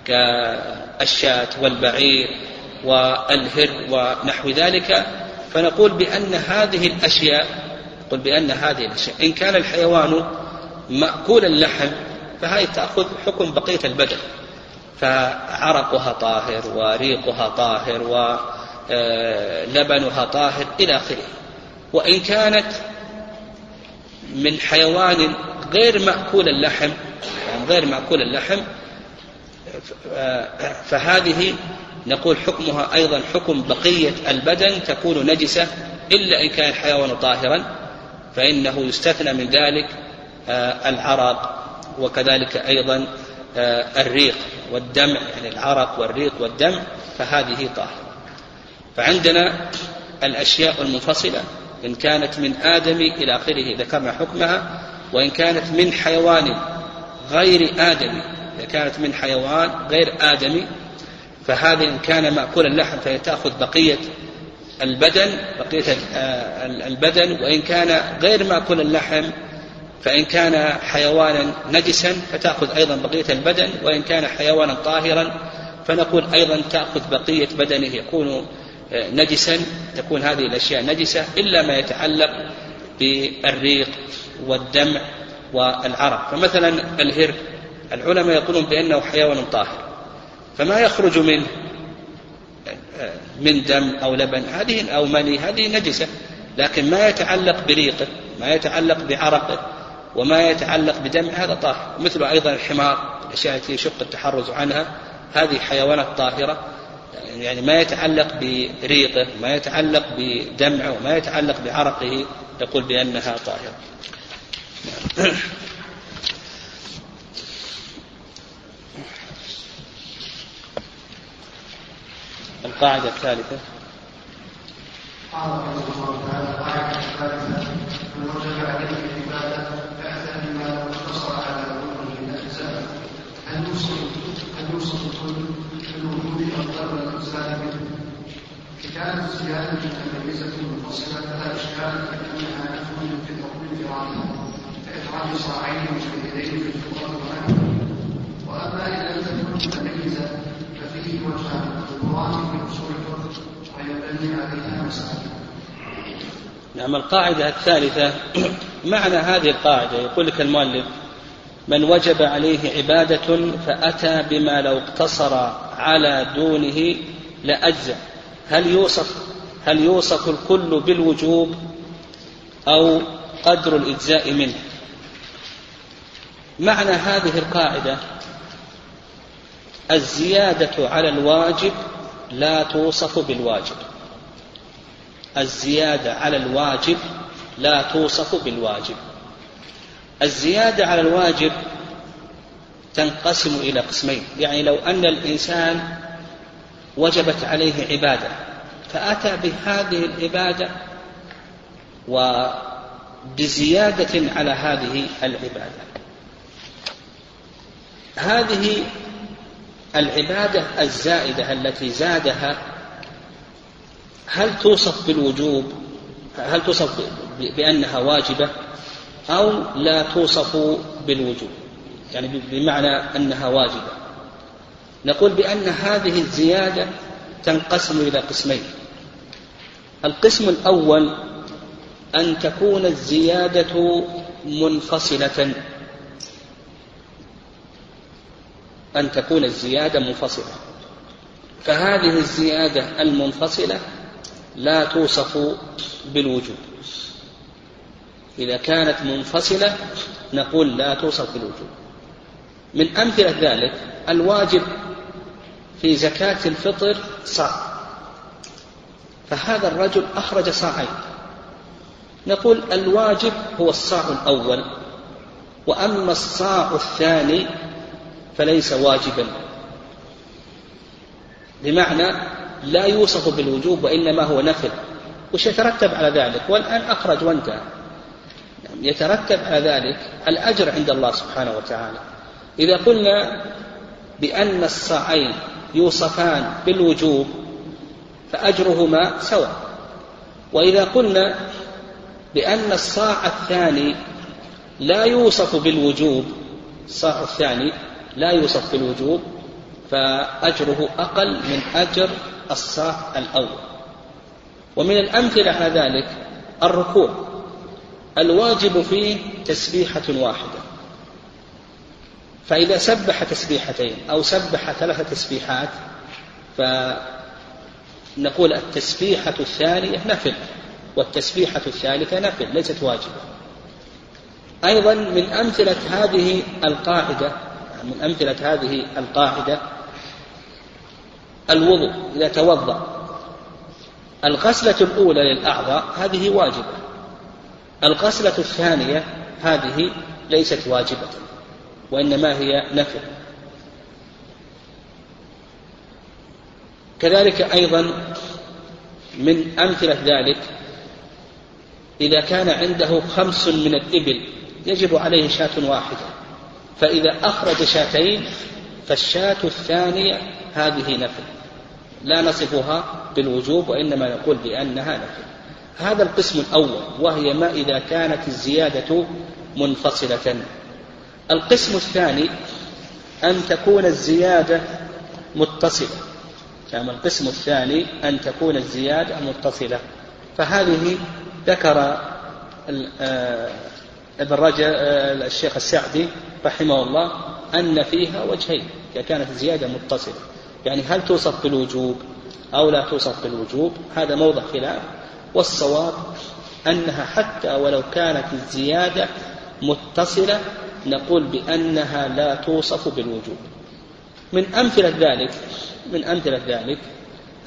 كالشاة والبعير والهر ونحو ذلك فنقول بأن هذه الأشياء نقول بأن هذه الأشياء إن كان الحيوان مأكول اللحم فهذه تأخذ حكم بقية البدن. فعرقها طاهر وريقها طاهر ولبنها طاهر إلى آخره. وإن كانت من حيوان غير مأكول اللحم يعني غير مأكول اللحم فهذه نقول حكمها أيضا حكم بقية البدن تكون نجسة إلا إن كان الحيوان طاهرا فإنه يستثنى من ذلك آه، العرق وكذلك أيضا آه، الريق والدمع يعني العرق والريق والدمع فهذه طاهرة. فعندنا الأشياء المنفصلة إن كانت من آدم إلى آخره ذكرنا حكمها وإن كانت من حيوان غير آدمي إذا كانت من حيوان غير آدمي فهذه إن كان مأكول اللحم فهي تأخذ بقية البدن بقية آه، البدن وإن كان غير مأكول اللحم فإن كان حيوانا نجسا فتأخذ أيضا بقية البدن وإن كان حيوانا طاهرا فنقول أيضا تأخذ بقية بدنه يكون نجسا تكون هذه الأشياء نجسة إلا ما يتعلق بالريق والدمع والعرق. فمثلا الهر العلماء يقولون بأنه حيوان طاهر فما يخرج منه من دم أو لبن هذه أو مني هذه نجسة. لكن ما يتعلق بريقه ما يتعلق بعرقه وما يتعلق بدم هذا طاهر. مثل أيضا الحمار الأشياء التي يشق التحرز عنها هذه حيوانات طاهرة. يعني ما يتعلق بريقه ما يتعلق بدمعه وما يتعلق بعرقه يقول بأنها طاهرة. القاعدة الثالثة. قال الله تعالى القاعدة الثالثة من وجب عليه العبادة هل يوصف هل يوصف الكل الزيادة متميزه منفصله فلا إشكال نفي في في وأما لم تكن متميزة ففيه وجهان في أصول الفقه وينبني عليها نعم القاعدة الثالثة معنى هذه القاعدة يقول لك المؤلف من وجب عليه عبادة فأتى بما لو اقتصر على دونه لأجزى هل يوصف هل يوصف الكل بالوجوب أو قدر الإجزاء منه؟ معنى هذه القاعدة الزيادة على الواجب لا توصف بالواجب. الزيادة على الواجب لا توصف بالواجب. الزيادة على الواجب تنقسم إلى قسمين. يعني لو أن الإنسان وجبت عليه عبادة فأتى بهذه العبادة وبزيادة على هذه العبادة. هذه العبادة الزائدة التي زادها هل توصف بالوجوب هل توصف بأنها واجبة أو لا توصف بالوجوب؟ يعني بمعنى أنها واجبة. نقول بأن هذه الزيادة تنقسم إلى قسمين. القسم الأول أن تكون الزيادة منفصلة. أن تكون الزيادة منفصلة. فهذه الزيادة المنفصلة لا توصف بالوجوب. إذا كانت منفصلة نقول لا توصف بالوجوب. من أمثلة ذلك الواجب في زكاة الفطر صاع. فهذا الرجل أخرج صاعين. نقول الواجب هو الصاع الأول وأما الصاع الثاني فليس واجبا. بمعنى لا يوصف بالوجوب وإنما هو نفل. وش يترتب على ذلك؟ والآن أخرج وانتهى. يترتب على ذلك الأجر عند الله سبحانه وتعالى. إذا قلنا بأن الصاعين يوصفان بالوجوب فأجرهما سواء. وإذا قلنا بأن الصاع الثاني لا يوصف بالوجوب الصاع الثاني لا يوصف بالوجوب فأجره أقل من أجر الصاع الأول. ومن الأمثلة على ذلك الركوع الواجب فيه تسبيحة واحدة. فإذا سبح تسبيحتين أو سبح ثلاث تسبيحات فنقول التسبيحة الثانية نفل والتسبيحة الثالثة نفل ليست واجبة. أيضا من أمثلة هذه القاعدة من أمثلة هذه القاعدة الوضوء إذا توضأ. الغسلة الأولى للأعضاء هذه واجبة. الغسلة الثانية هذه ليست واجبة. وإنما هي نفل كذلك أيضا من أمثلة ذلك إذا كان عنده خمس من الإبل يجب عليه شاة واحدة فإذا أخرج شاتين فالشاة الثانية هذه نفل لا نصفها بالوجوب وإنما نقول بأنها نفل هذا القسم الأول وهي ما إذا كانت الزيادة منفصلة. القسم الثاني أن تكون الزيادة متصلة. يعني القسم الثاني أن تكون الزيادة متصلة. فهذه ذكر آه، ابن رجب آه، الشيخ السعدي رحمه الله أن فيها وجهين إذا كانت الزيادة متصلة. يعني هل توصف بالوجوب أو لا توصف بالوجوب؟ هذا موضع خلاف. والصواب أنها حتى ولو كانت الزيادة متصلة نقول بأنها لا توصف بالوجوب. من أمثلة ذلك من أمثلة ذلك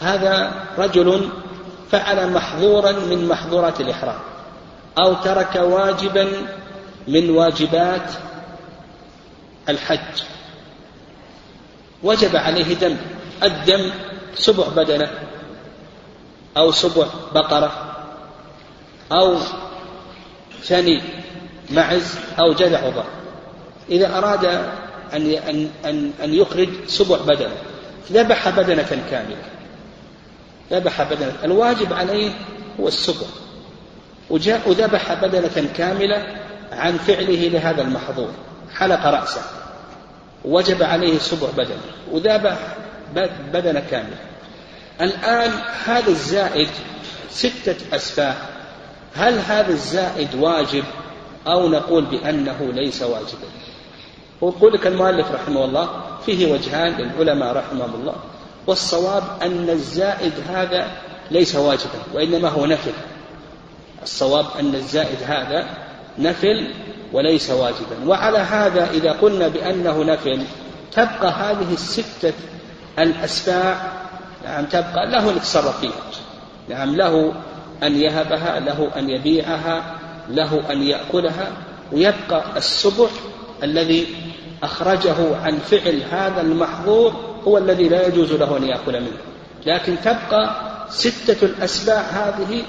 هذا رجل فعل محظورا من محظورات الإحرام أو ترك واجبا من واجبات الحج. وجب عليه دم الدم سبع بدنة أو سبع بقرة أو ثني معز أو جذع ضر إذا أراد أن أن أن يخرج سبع بدنة. ذبح بدنة كاملة ذبح بدنة. الواجب عليه هو السبع وجاء ذبح بدنة كاملة عن فعله لهذا المحظور. حلق رأسه. وجب عليه سبع بدنه. وذبح بدنة كاملة. الآن هذا الزائد ستة أسفاه هل هذا الزائد واجب أو نقول بأنه ليس واجبا؟ ويقول لك المؤلف رحمه الله فيه وجهان للعلماء رحمهم الله والصواب أن الزائد هذا ليس واجبا وإنما هو نفل. الصواب أن الزائد هذا نفل وليس واجبا. وعلى هذا إذا قلنا بأنه نفل تبقى هذه الستة الأسباع نعم تبقى له أن يتصرف فيها نعم له أن يهبها له أن يبيعها له أن يأكلها ويبقى السبع الذي أخرجه عن فعل هذا المحظور هو الذي لا يجوز له أن يأكل منه. لكن تبقى ستة الأسباع هذه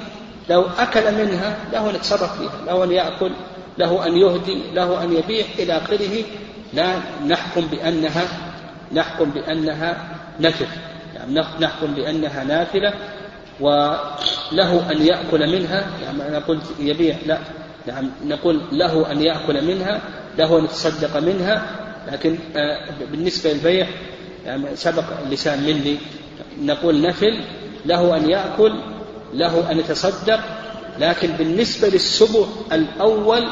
لو أكل منها له أن يتصرف فيها له أن يأكل له أن يهدي له أن يبيع إلى آخره. لا نحكم بأنها نحكم بأنها نفل يعني نحكم بأنها نافلة وله أن يأكل منها. يعني نقول يبيع لا. نعم نقول له أن يأكل منها له أن يتصدق منها لكن آه، بالنسبة للبيع يعني سبق اللسان مني. نقول نفل له أن يأكل له أن يتصدق لكن بالنسبة للسبع الأول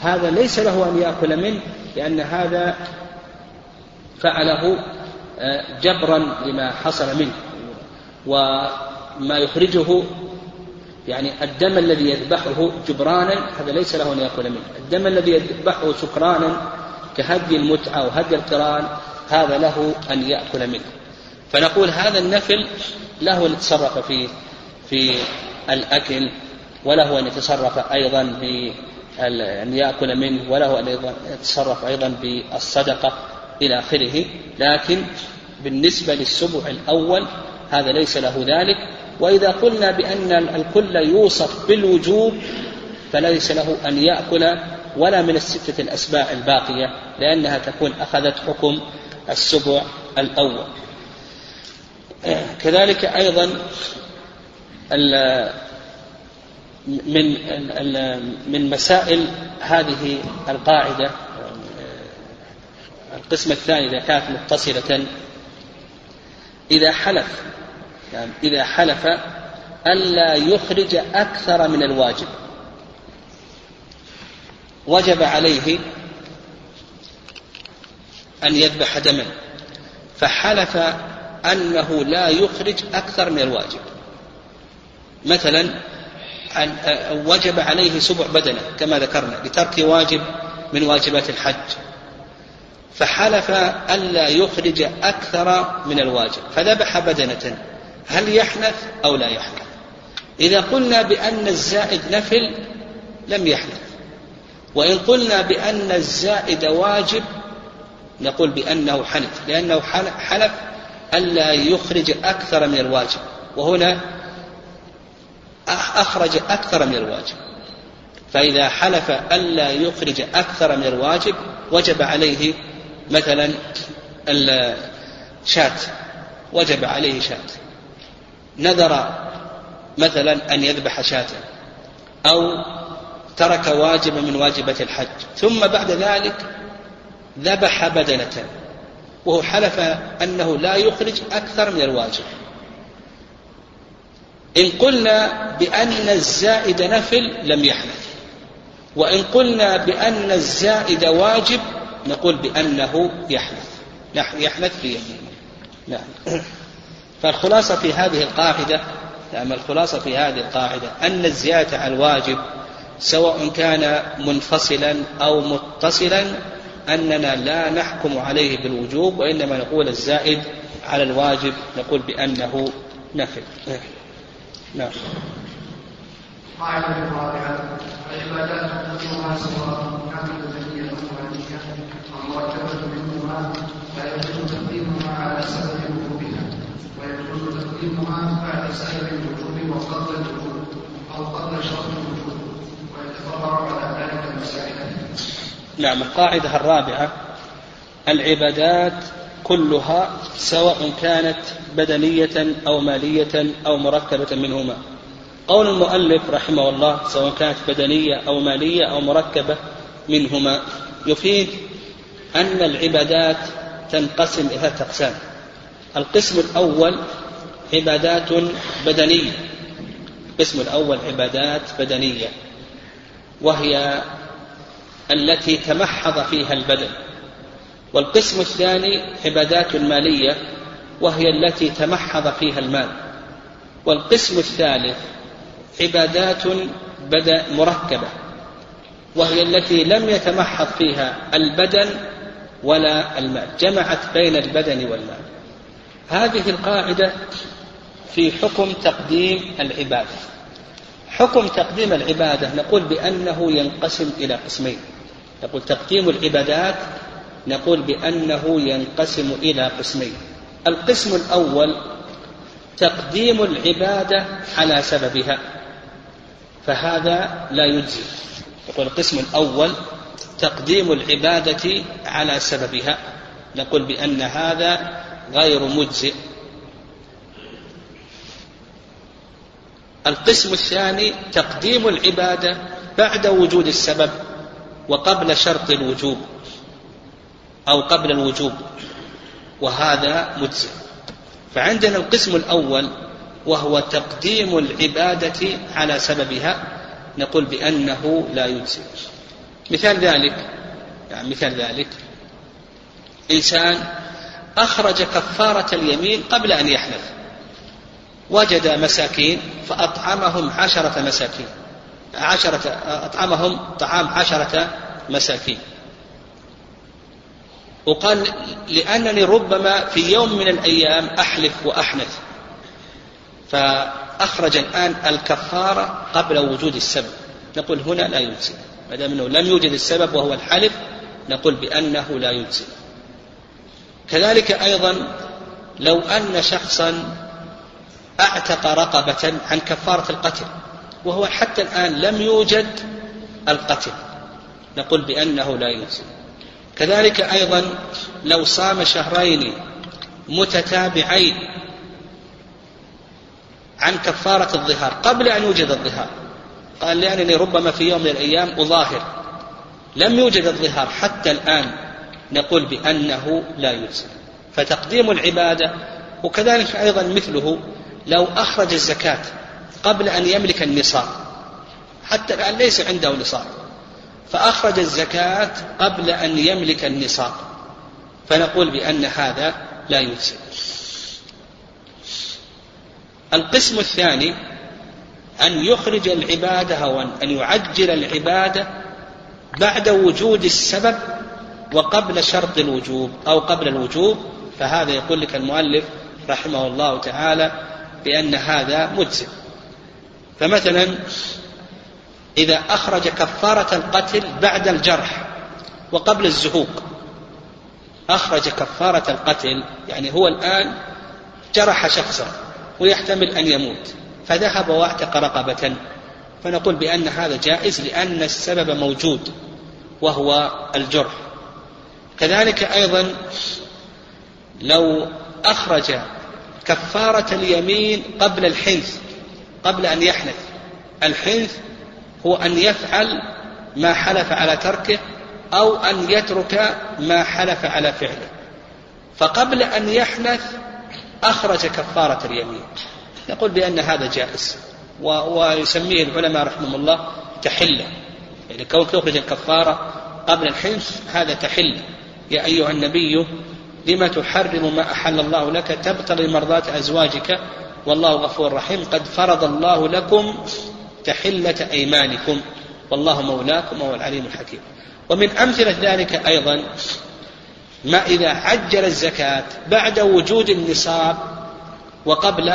هذا ليس له أن يأكل منه لأن هذا فعله آه، جبرا لما حصل منه وما يخرجه يعني الدم الذي يذبحه جبرانا هذا ليس له أن يأكل منه. الدم الذي يذبحه شكرانا كهدي المتعة وهدي القرآن هذا له أن يأكل منه. فنقول هذا النفل له أن يتصرف في في الأكل وله أن يتصرف أيضا في أن يأكل منه وله أن يتصرف أيضا بالصدقة إلى آخره. لكن بالنسبة للسبع الأول هذا ليس له ذلك. وإذا قلنا بأن الكل يوصف بالوجوب فليس له أن يأكل ولا من الستة الأسباع الباقية لأنها تكون أخذت حكم السبع الأول. كذلك أيضا من من مسائل هذه القاعدة القسم الثاني إذا كانت متصلة إذا حلف يعني إذا حلف ألا يخرج أكثر من الواجب. وجب عليه أن يذبح دما. فحلف أنه لا يخرج أكثر من الواجب. مثلا وجب عليه سبع بدنة كما ذكرنا لترك واجب من واجبات الحج. فحلف ألا يخرج أكثر من الواجب. فذبح بدنة. هل يحنث أو لا يحنث. إذا قلنا بأن الزائد نفل لم يحنث. وإن قلنا بأن الزائد واجب نقول بأنه حنث لأنه حلف ألا يخرج أكثر من الواجب. وهنا أخرج أكثر من الواجب. فإذا حلف ألا يخرج أكثر من الواجب وجب عليه مثلا الشاة وجب عليه شاة. نذر مثلا أن يذبح شاة أو ترك واجبا من واجبة الحج ثم بعد ذلك ذبح بدنة وهو حلف أنه لا يخرج أكثر من الواجب. إن قلنا بأن الزائد نفل لم يحنث وإن قلنا بأن الزائد واجب نقول بأنه يحنث يحنث في يمينه نعم. فالخلاصة في هذه القاعدة نعم الخلاصة في هذه القاعدة أن الزيادة على الواجب سواء كان منفصلا أو متصلا أننا لا نحكم عليه بالوجوب وإنما نقول الزائد على الواجب نقول بأنه نفل. نعم. قاعدة رابعة العبادات كلها سواء كانت بدنية أو مالية المركبة منهما لا يجوز تقديمها على سبب تقديمها بعد وقبل أو قبل شرط ويتفرع على ذلك المسائل. نعم القاعدة الرابعة العبادات كلها سواء كانت بدنية أو مالية أو مركبة منهما. قول المؤلف رحمه الله سواء كانت بدنية أو مالية أو مركبة منهما يفيد أن العبادات تنقسم إلى أقسام. القسم الأول عبادات بدنية. القسم الأول عبادات بدنية وهي التي تمحض فيها البدن. والقسم الثاني عبادات مالية وهي التي تمحض فيها المال. والقسم الثالث عبادات بدا مركبة وهي التي لم يتمحض فيها البدن ولا المال. جمعت بين البدن والمال. هذه القاعدة في حكم تقديم العبادة. حكم تقديم العبادة نقول بأنه ينقسم إلى قسمين. نقول تقديم العبادات نقول بأنه ينقسم إلى قسمين. القسم الأول تقديم العبادة على سببها فهذا لا يجزي. يقول القسم الأول تقديم العبادة على سببها نقول بأن هذا غير مجزئ. القسم الثاني تقديم العبادة بعد وجود السبب وقبل شرط الوجوب أو قبل الوجوب وهذا مجزئ. فعندنا القسم الأول وهو تقديم العبادة على سببها نقول بأنه لا يجزئ. مثال ذلك يعني مثال ذلك إنسان أخرج كفارة اليمين قبل أن يحلف. وجد مساكين فأطعمهم عشرة مساكين. عشرة أطعمهم طعام عشرة مساكين. وقال لأنني ربما في يوم من الأيام أحلف وأحنث. فأخرج الآن الكفارة قبل وجود السبب. نقول هنا لا يجزي. ما دام أنه لم يوجد السبب وهو الحلف نقول بأنه لا يجزي. كذلك أيضا لو أن شخصا أعتق رقبة عن كفارة القتل وهو حتى الآن لم يوجد القتل. نقول بأنه لا يجزي كذلك أيضا لو صام شهرين متتابعين عن كفارة الظهار قبل أن يوجد الظهار. قال لأنني ربما في يوم من الأيام أظاهر. لم يوجد الظهار حتى الآن نقول بأنه لا يجزي فتقديم العبادة وكذلك أيضا مثله لو أخرج الزكاة قبل أن يملك النصاب حتى الآن ليس عنده نصاب فأخرج الزكاة قبل أن يملك النصاب فنقول بأن هذا لا يجزي. القسم الثاني أن يخرج العبادة أو أن يعجل العبادة بعد وجود السبب وقبل شرط الوجوب أو قبل الوجوب فهذا يقول لك المؤلف رحمه الله تعالى بأن هذا مجزئ. فمثلا إذا أخرج كفارة القتل بعد الجرح وقبل الزهوق أخرج كفارة القتل يعني هو الآن جرح شخصا ويحتمل أن يموت فذهب واعتق رقبة فنقول بأن هذا جائز لأن السبب موجود وهو الجرح. كذلك أيضا لو أخرج كفارة اليمين قبل الحنث قبل أن يحنث. الحنث هو أن يفعل ما حلف على تركه أو أن يترك ما حلف على فعله. فقبل أن يحنث أخرج كفارة اليمين. نقول بأن هذا جائز ويسميه العلماء رحمهم الله تحلة. يعني كونك تخرج الكفارة قبل الحنث هذا تحلة. يا أيها النبي لم تحرم ما أحل الله لك تبتغي مرضات أزواجك والله غفور رحيم. قد فرض الله لكم تحلة أيمانكم. والله مولاكم وهو العليم الحكيم. ومن أمثلة ذلك أيضا ما إذا عجل الزكاة بعد وجود النصاب وقبل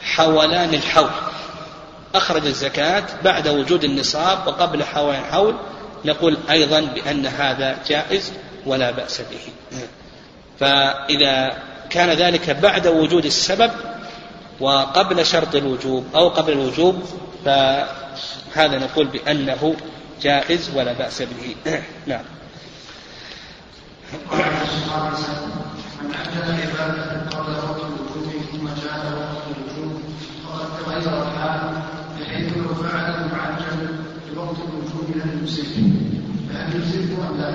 حولان الحول. أخرج الزكاة بعد وجود النصاب وقبل حولان الحول. نقول أيضا بأن هذا جائز ولا بأس به. فإذا كان ذلك بعد وجود السبب وقبل شرط الوجوب أو قبل الوجوب فهذا نقول بأنه جائز ولا بأس به. نعم من أجل العبادة قبل وقت الوجوب ثم جاء وقت الوجوب فقد تغير الحال بحيث لو فعل المعجل في وقت الوجوب لم يمسك فهل يمسك أم لا؟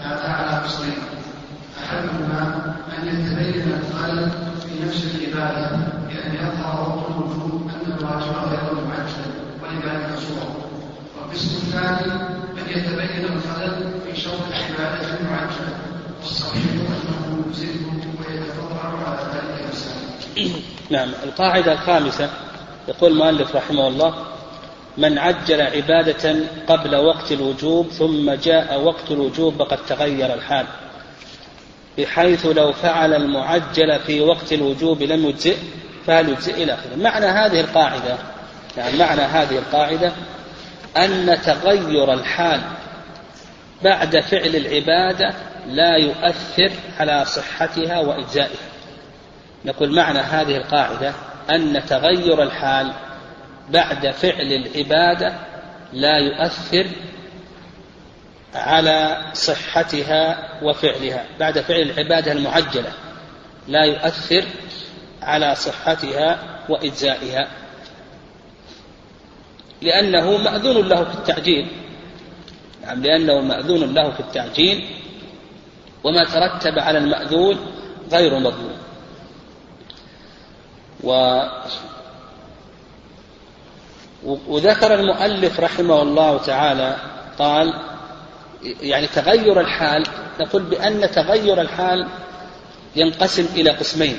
هذا على قصرين نفس العبادة بأن وقت أن الواجب غير معجل ولذلك صور والقسم الثاني أن يتبين الخلل في العبادة والصحيح أنه على ذلك نعم القاعدة الخامسة يقول المؤلف رحمه الله من عجل عبادة قبل وقت الوجوب ثم جاء وقت الوجوب وقد تغير الحال. بحيث لو فعل المعجل في وقت الوجوب لم يجزئ فهل يجزئ إلى آخره؟ معنى هذه القاعدة يعني معنى هذه القاعدة أن تغير الحال بعد فعل العبادة لا يؤثر على صحتها وإجزائها. نقول معنى هذه القاعدة أن تغير الحال بعد فعل العبادة لا يؤثر على صحتها وفعلها بعد فعل العبادة المعجلة لا يؤثر على صحتها وإجزائها. لأنه مأذون له في التعجيل. نعم لأنه مأذون له في التعجيل وما ترتب على المأذون غير مضمون و وذكر المؤلف رحمه الله تعالى قال يعني تغير الحال نقول بأن تغير الحال ينقسم إلى قسمين.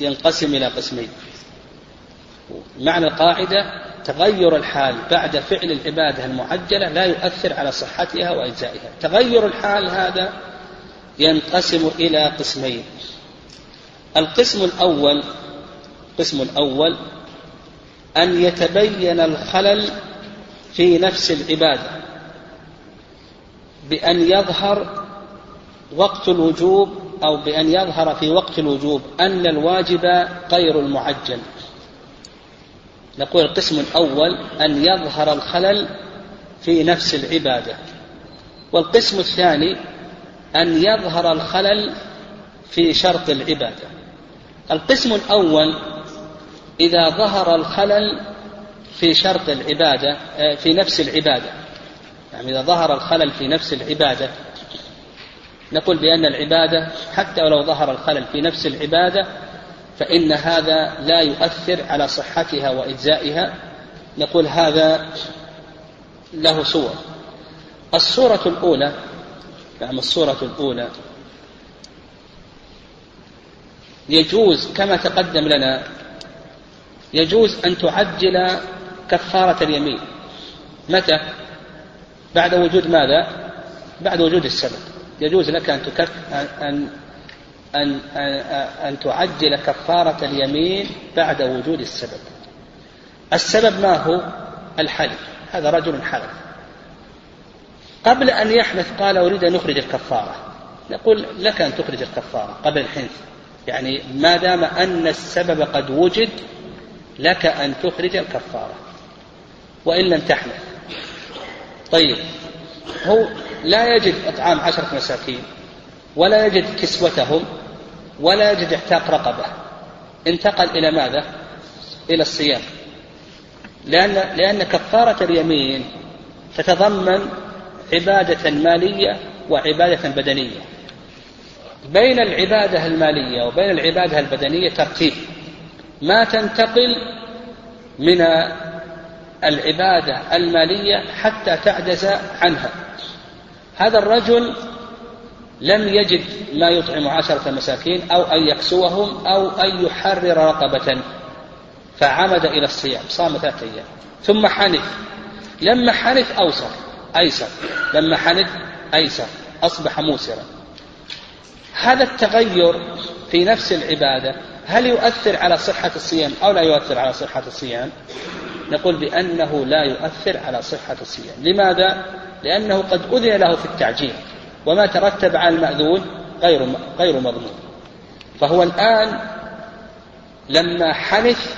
ينقسم إلى قسمين. معنى القاعدة تغير الحال بعد فعل العبادة المعجلة لا يؤثر على صحتها وإجزائها. تغير الحال هذا ينقسم إلى قسمين. القسم الأول القسم الأول أن يتبين الخلل في نفس العبادة. بأن يظهر وقت الوجوب أو بأن يظهر في وقت الوجوب أن الواجب غير المعجل. نقول القسم الأول أن يظهر الخلل في نفس العبادة. والقسم الثاني أن يظهر الخلل في شرط العبادة. القسم الأول إذا ظهر الخلل في شرط العبادة في نفس العبادة. يعني إذا ظهر الخلل في نفس العبادة نقول بأن العبادة حتى ولو ظهر الخلل في نفس العبادة فإن هذا لا يؤثر على صحتها وإجزائها. نقول هذا له صور. الصورة الأولى نعم الصورة الأولى. يجوز كما تقدم لنا يجوز أن تعجل كفارة اليمين. متى؟ بعد وجود ماذا؟ بعد وجود السبب يجوز لك أن تكف أن أن أن, تعجل كفارة اليمين بعد وجود السبب. السبب ما هو؟ الحلف، هذا رجل حلف. قبل أن يحلف قال أريد أن أخرج الكفارة. نقول لك أن تخرج الكفارة قبل الحنث. يعني ما دام أن السبب قد وجد لك أن تخرج الكفارة وإن لم تحلف طيب. هو لا يجد إطعام عشرة مساكين ولا يجد كسوتهم ولا يجد اعتاق رقبة. انتقل إلى ماذا؟ إلى الصيام لأن لأن كفارة اليمين تتضمن عبادة مالية وعبادة بدنية. بين العبادة المالية وبين العبادة البدنية ترتيب. ما تنتقل من العبادة المالية حتى تعجز عنها. هذا الرجل لم يجد ما يطعم عشرة مساكين أو أن يكسوهم أو أن يحرر رقبة فعمد إلى الصيام صام ثلاثة أيام. ثم حنث لما حنث أوسر أيسر. لما حنث أيسر. أصبح موسرا. هذا التغير في نفس العبادة هل يؤثر على صحة الصيام أو لا يؤثر على صحة الصيام؟ نقول بأنه لا يؤثر على صحة الصيام. لماذا؟ لأنه قد أذن له في التعجيل وما ترتب على المأذون غير غير مضمون. فهو الآن لما حنث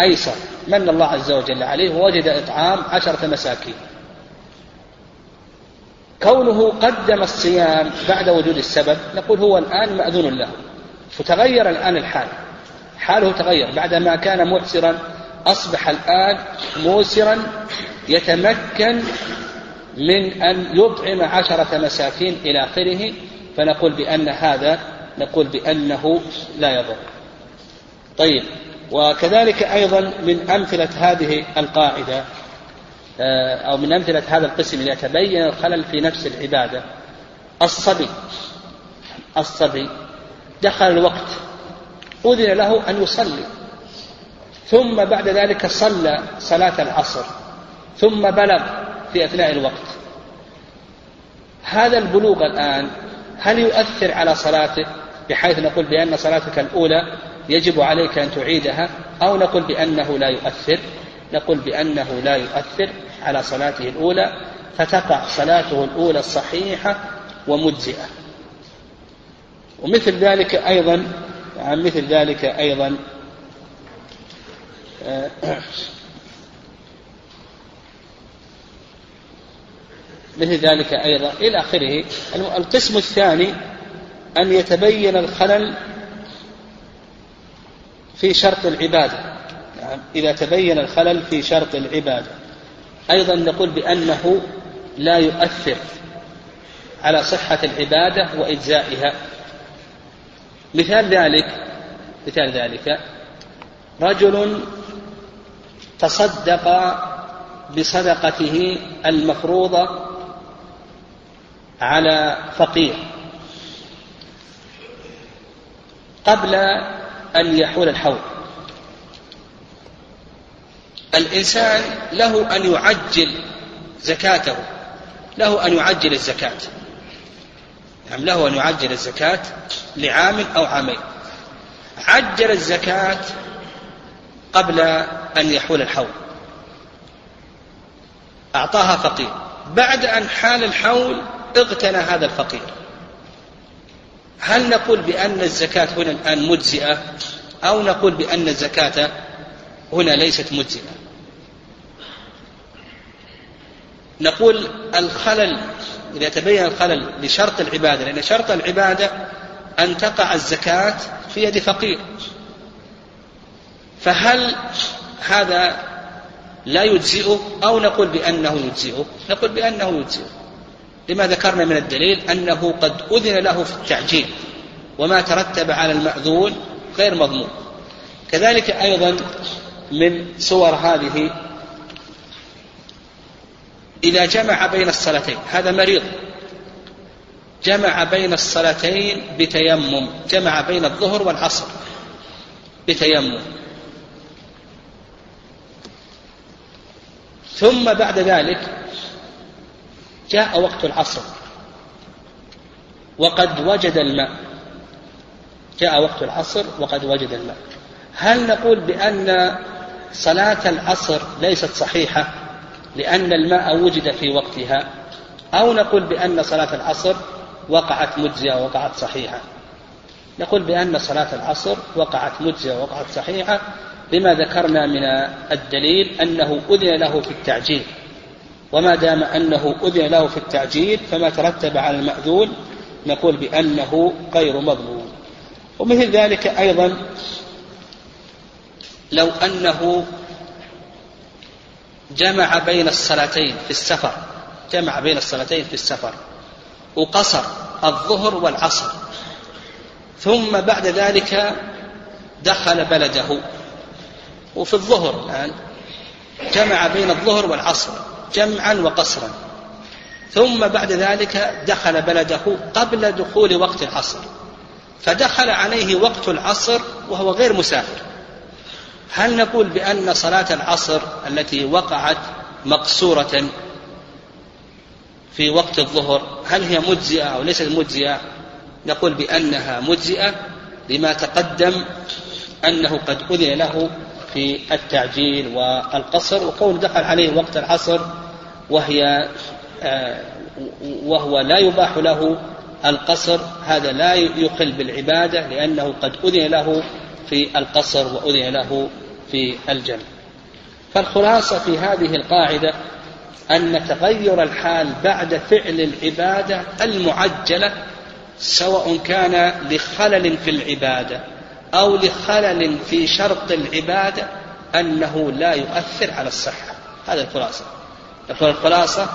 أيسر من الله عز وجل عليه ووجد إطعام عشرة مساكين. كونه قدم الصيام بعد وجود السبب نقول هو الآن مأذون له. فتغير الآن الحال. حاله تغير. بعدما كان معسرا أصبح الآن موسرا يتمكن من أن يطعم عشرة مساكين إلى آخره فنقول بأن هذا نقول بأنه لا يضر. طيب وكذلك أيضا من أمثلة هذه القاعدة آه، أو من أمثلة هذا القسم إذا تبين الخلل في نفس العبادة. الصبي الصبي دخل الوقت أذن له أن يصلي. ثم بعد ذلك صلى صلاة العصر ثم بلغ في أثناء الوقت. هذا البلوغ الآن هل يؤثر على صلاته؟ بحيث نقول بأن صلاتك الأولى يجب عليك أن تعيدها أو نقول بأنه لا يؤثر؟ نقول بأنه لا يؤثر على صلاته الأولى فتقع صلاته الأولى الصحيحة ومجزئة. ومثل ذلك أيضا يعني مثل ذلك أيضا مثل ذلك أيضا إلى آخره. القسم الثاني أن يتبين الخلل في شرط العبادة. يعني إذا تبين الخلل في شرط العبادة. أيضا نقول بأنه لا يؤثر على صحة العبادة وإجزائها. مثال ذلك مثال ذلك رجل تصدق بصدقته المفروضة على فقير. قبل أن يحول الحول. الإنسان له أن يعجل زكاته. له أن يعجل الزكاة. نعم له أن يعجل الزكاة لعام أو عامين. عجل الزكاة قبل أن يحول الحول. أعطاها فقير. بعد أن حال الحول اغتنى هذا الفقير. هل نقول بأن الزكاة هنا الآن مجزئة؟ أو نقول بأن الزكاة هنا ليست مجزئة؟ نقول الخلل إذا تبين الخلل لشرط العبادة لأن شرط العبادة أن تقع الزكاة في يد فقير. فهل هذا لا يجزئه أو نقول بأنه يجزئه نقول بأنه يجزئه لما ذكرنا من الدليل أنه قد أذن له في التعجيل وما ترتب على المأذون غير مضمون. كذلك أيضا من صور هذه إذا جمع بين الصلاتين هذا مريض جمع بين الصلاتين بتيمم جمع بين الظهر والعصر بتيمم. ثم بعد ذلك جاء وقت العصر. وقد وجد الماء. جاء وقت العصر وقد وجد الماء. هل نقول بأن صلاة العصر ليست صحيحة لأن الماء وجد في وقتها؟ أو نقول بأن صلاة العصر وقعت مجزية وقعت صحيحة؟ نقول بأن صلاة العصر وقعت مجزية وقعت صحيحة لما ذكرنا من الدليل أنه أذن له في التعجيل. وما دام أنه أذن له في التعجيل فما ترتب على المأذون نقول بأنه غير مضمون. ومثل ذلك أيضا لو أنه جمع بين الصلاتين في السفر جمع بين الصلاتين في السفر وقصر الظهر والعصر ثم بعد ذلك دخل بلده. وفي الظهر الآن. جمع بين الظهر والعصر جمعا وقصرا. ثم بعد ذلك دخل بلده قبل دخول وقت العصر. فدخل عليه وقت العصر وهو غير مسافر. هل نقول بأن صلاة العصر التي وقعت مقصورة في وقت الظهر هل هي مجزئة أو ليست مجزئة؟ نقول بأنها مجزئة لما تقدم أنه قد أذن له في التعجيل والقصر وكون دخل عليه وقت العصر وهي آه، وهو لا يباح له القصر هذا لا يقل بالعبادة لأنه قد أذن له في القصر وأذن له في الجنة. فالخلاصة في هذه القاعدة أن تغير الحال بعد فعل العبادة المعجلة سواء كان لخلل في العبادة أو لخلل في شرط العبادة أنه لا يؤثر على الصحة. هذا الخلاصة. الخلاصة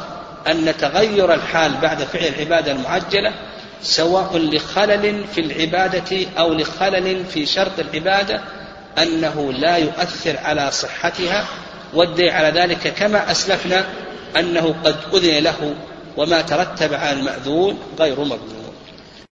أن تغير الحال بعد فعل العبادة المعجلة سواء لخلل في العبادة أو لخلل في شرط العبادة أنه لا يؤثر على صحتها. والدليل على ذلك كما أسلفنا أنه قد أذن له وما ترتب على المأذون غير مقبول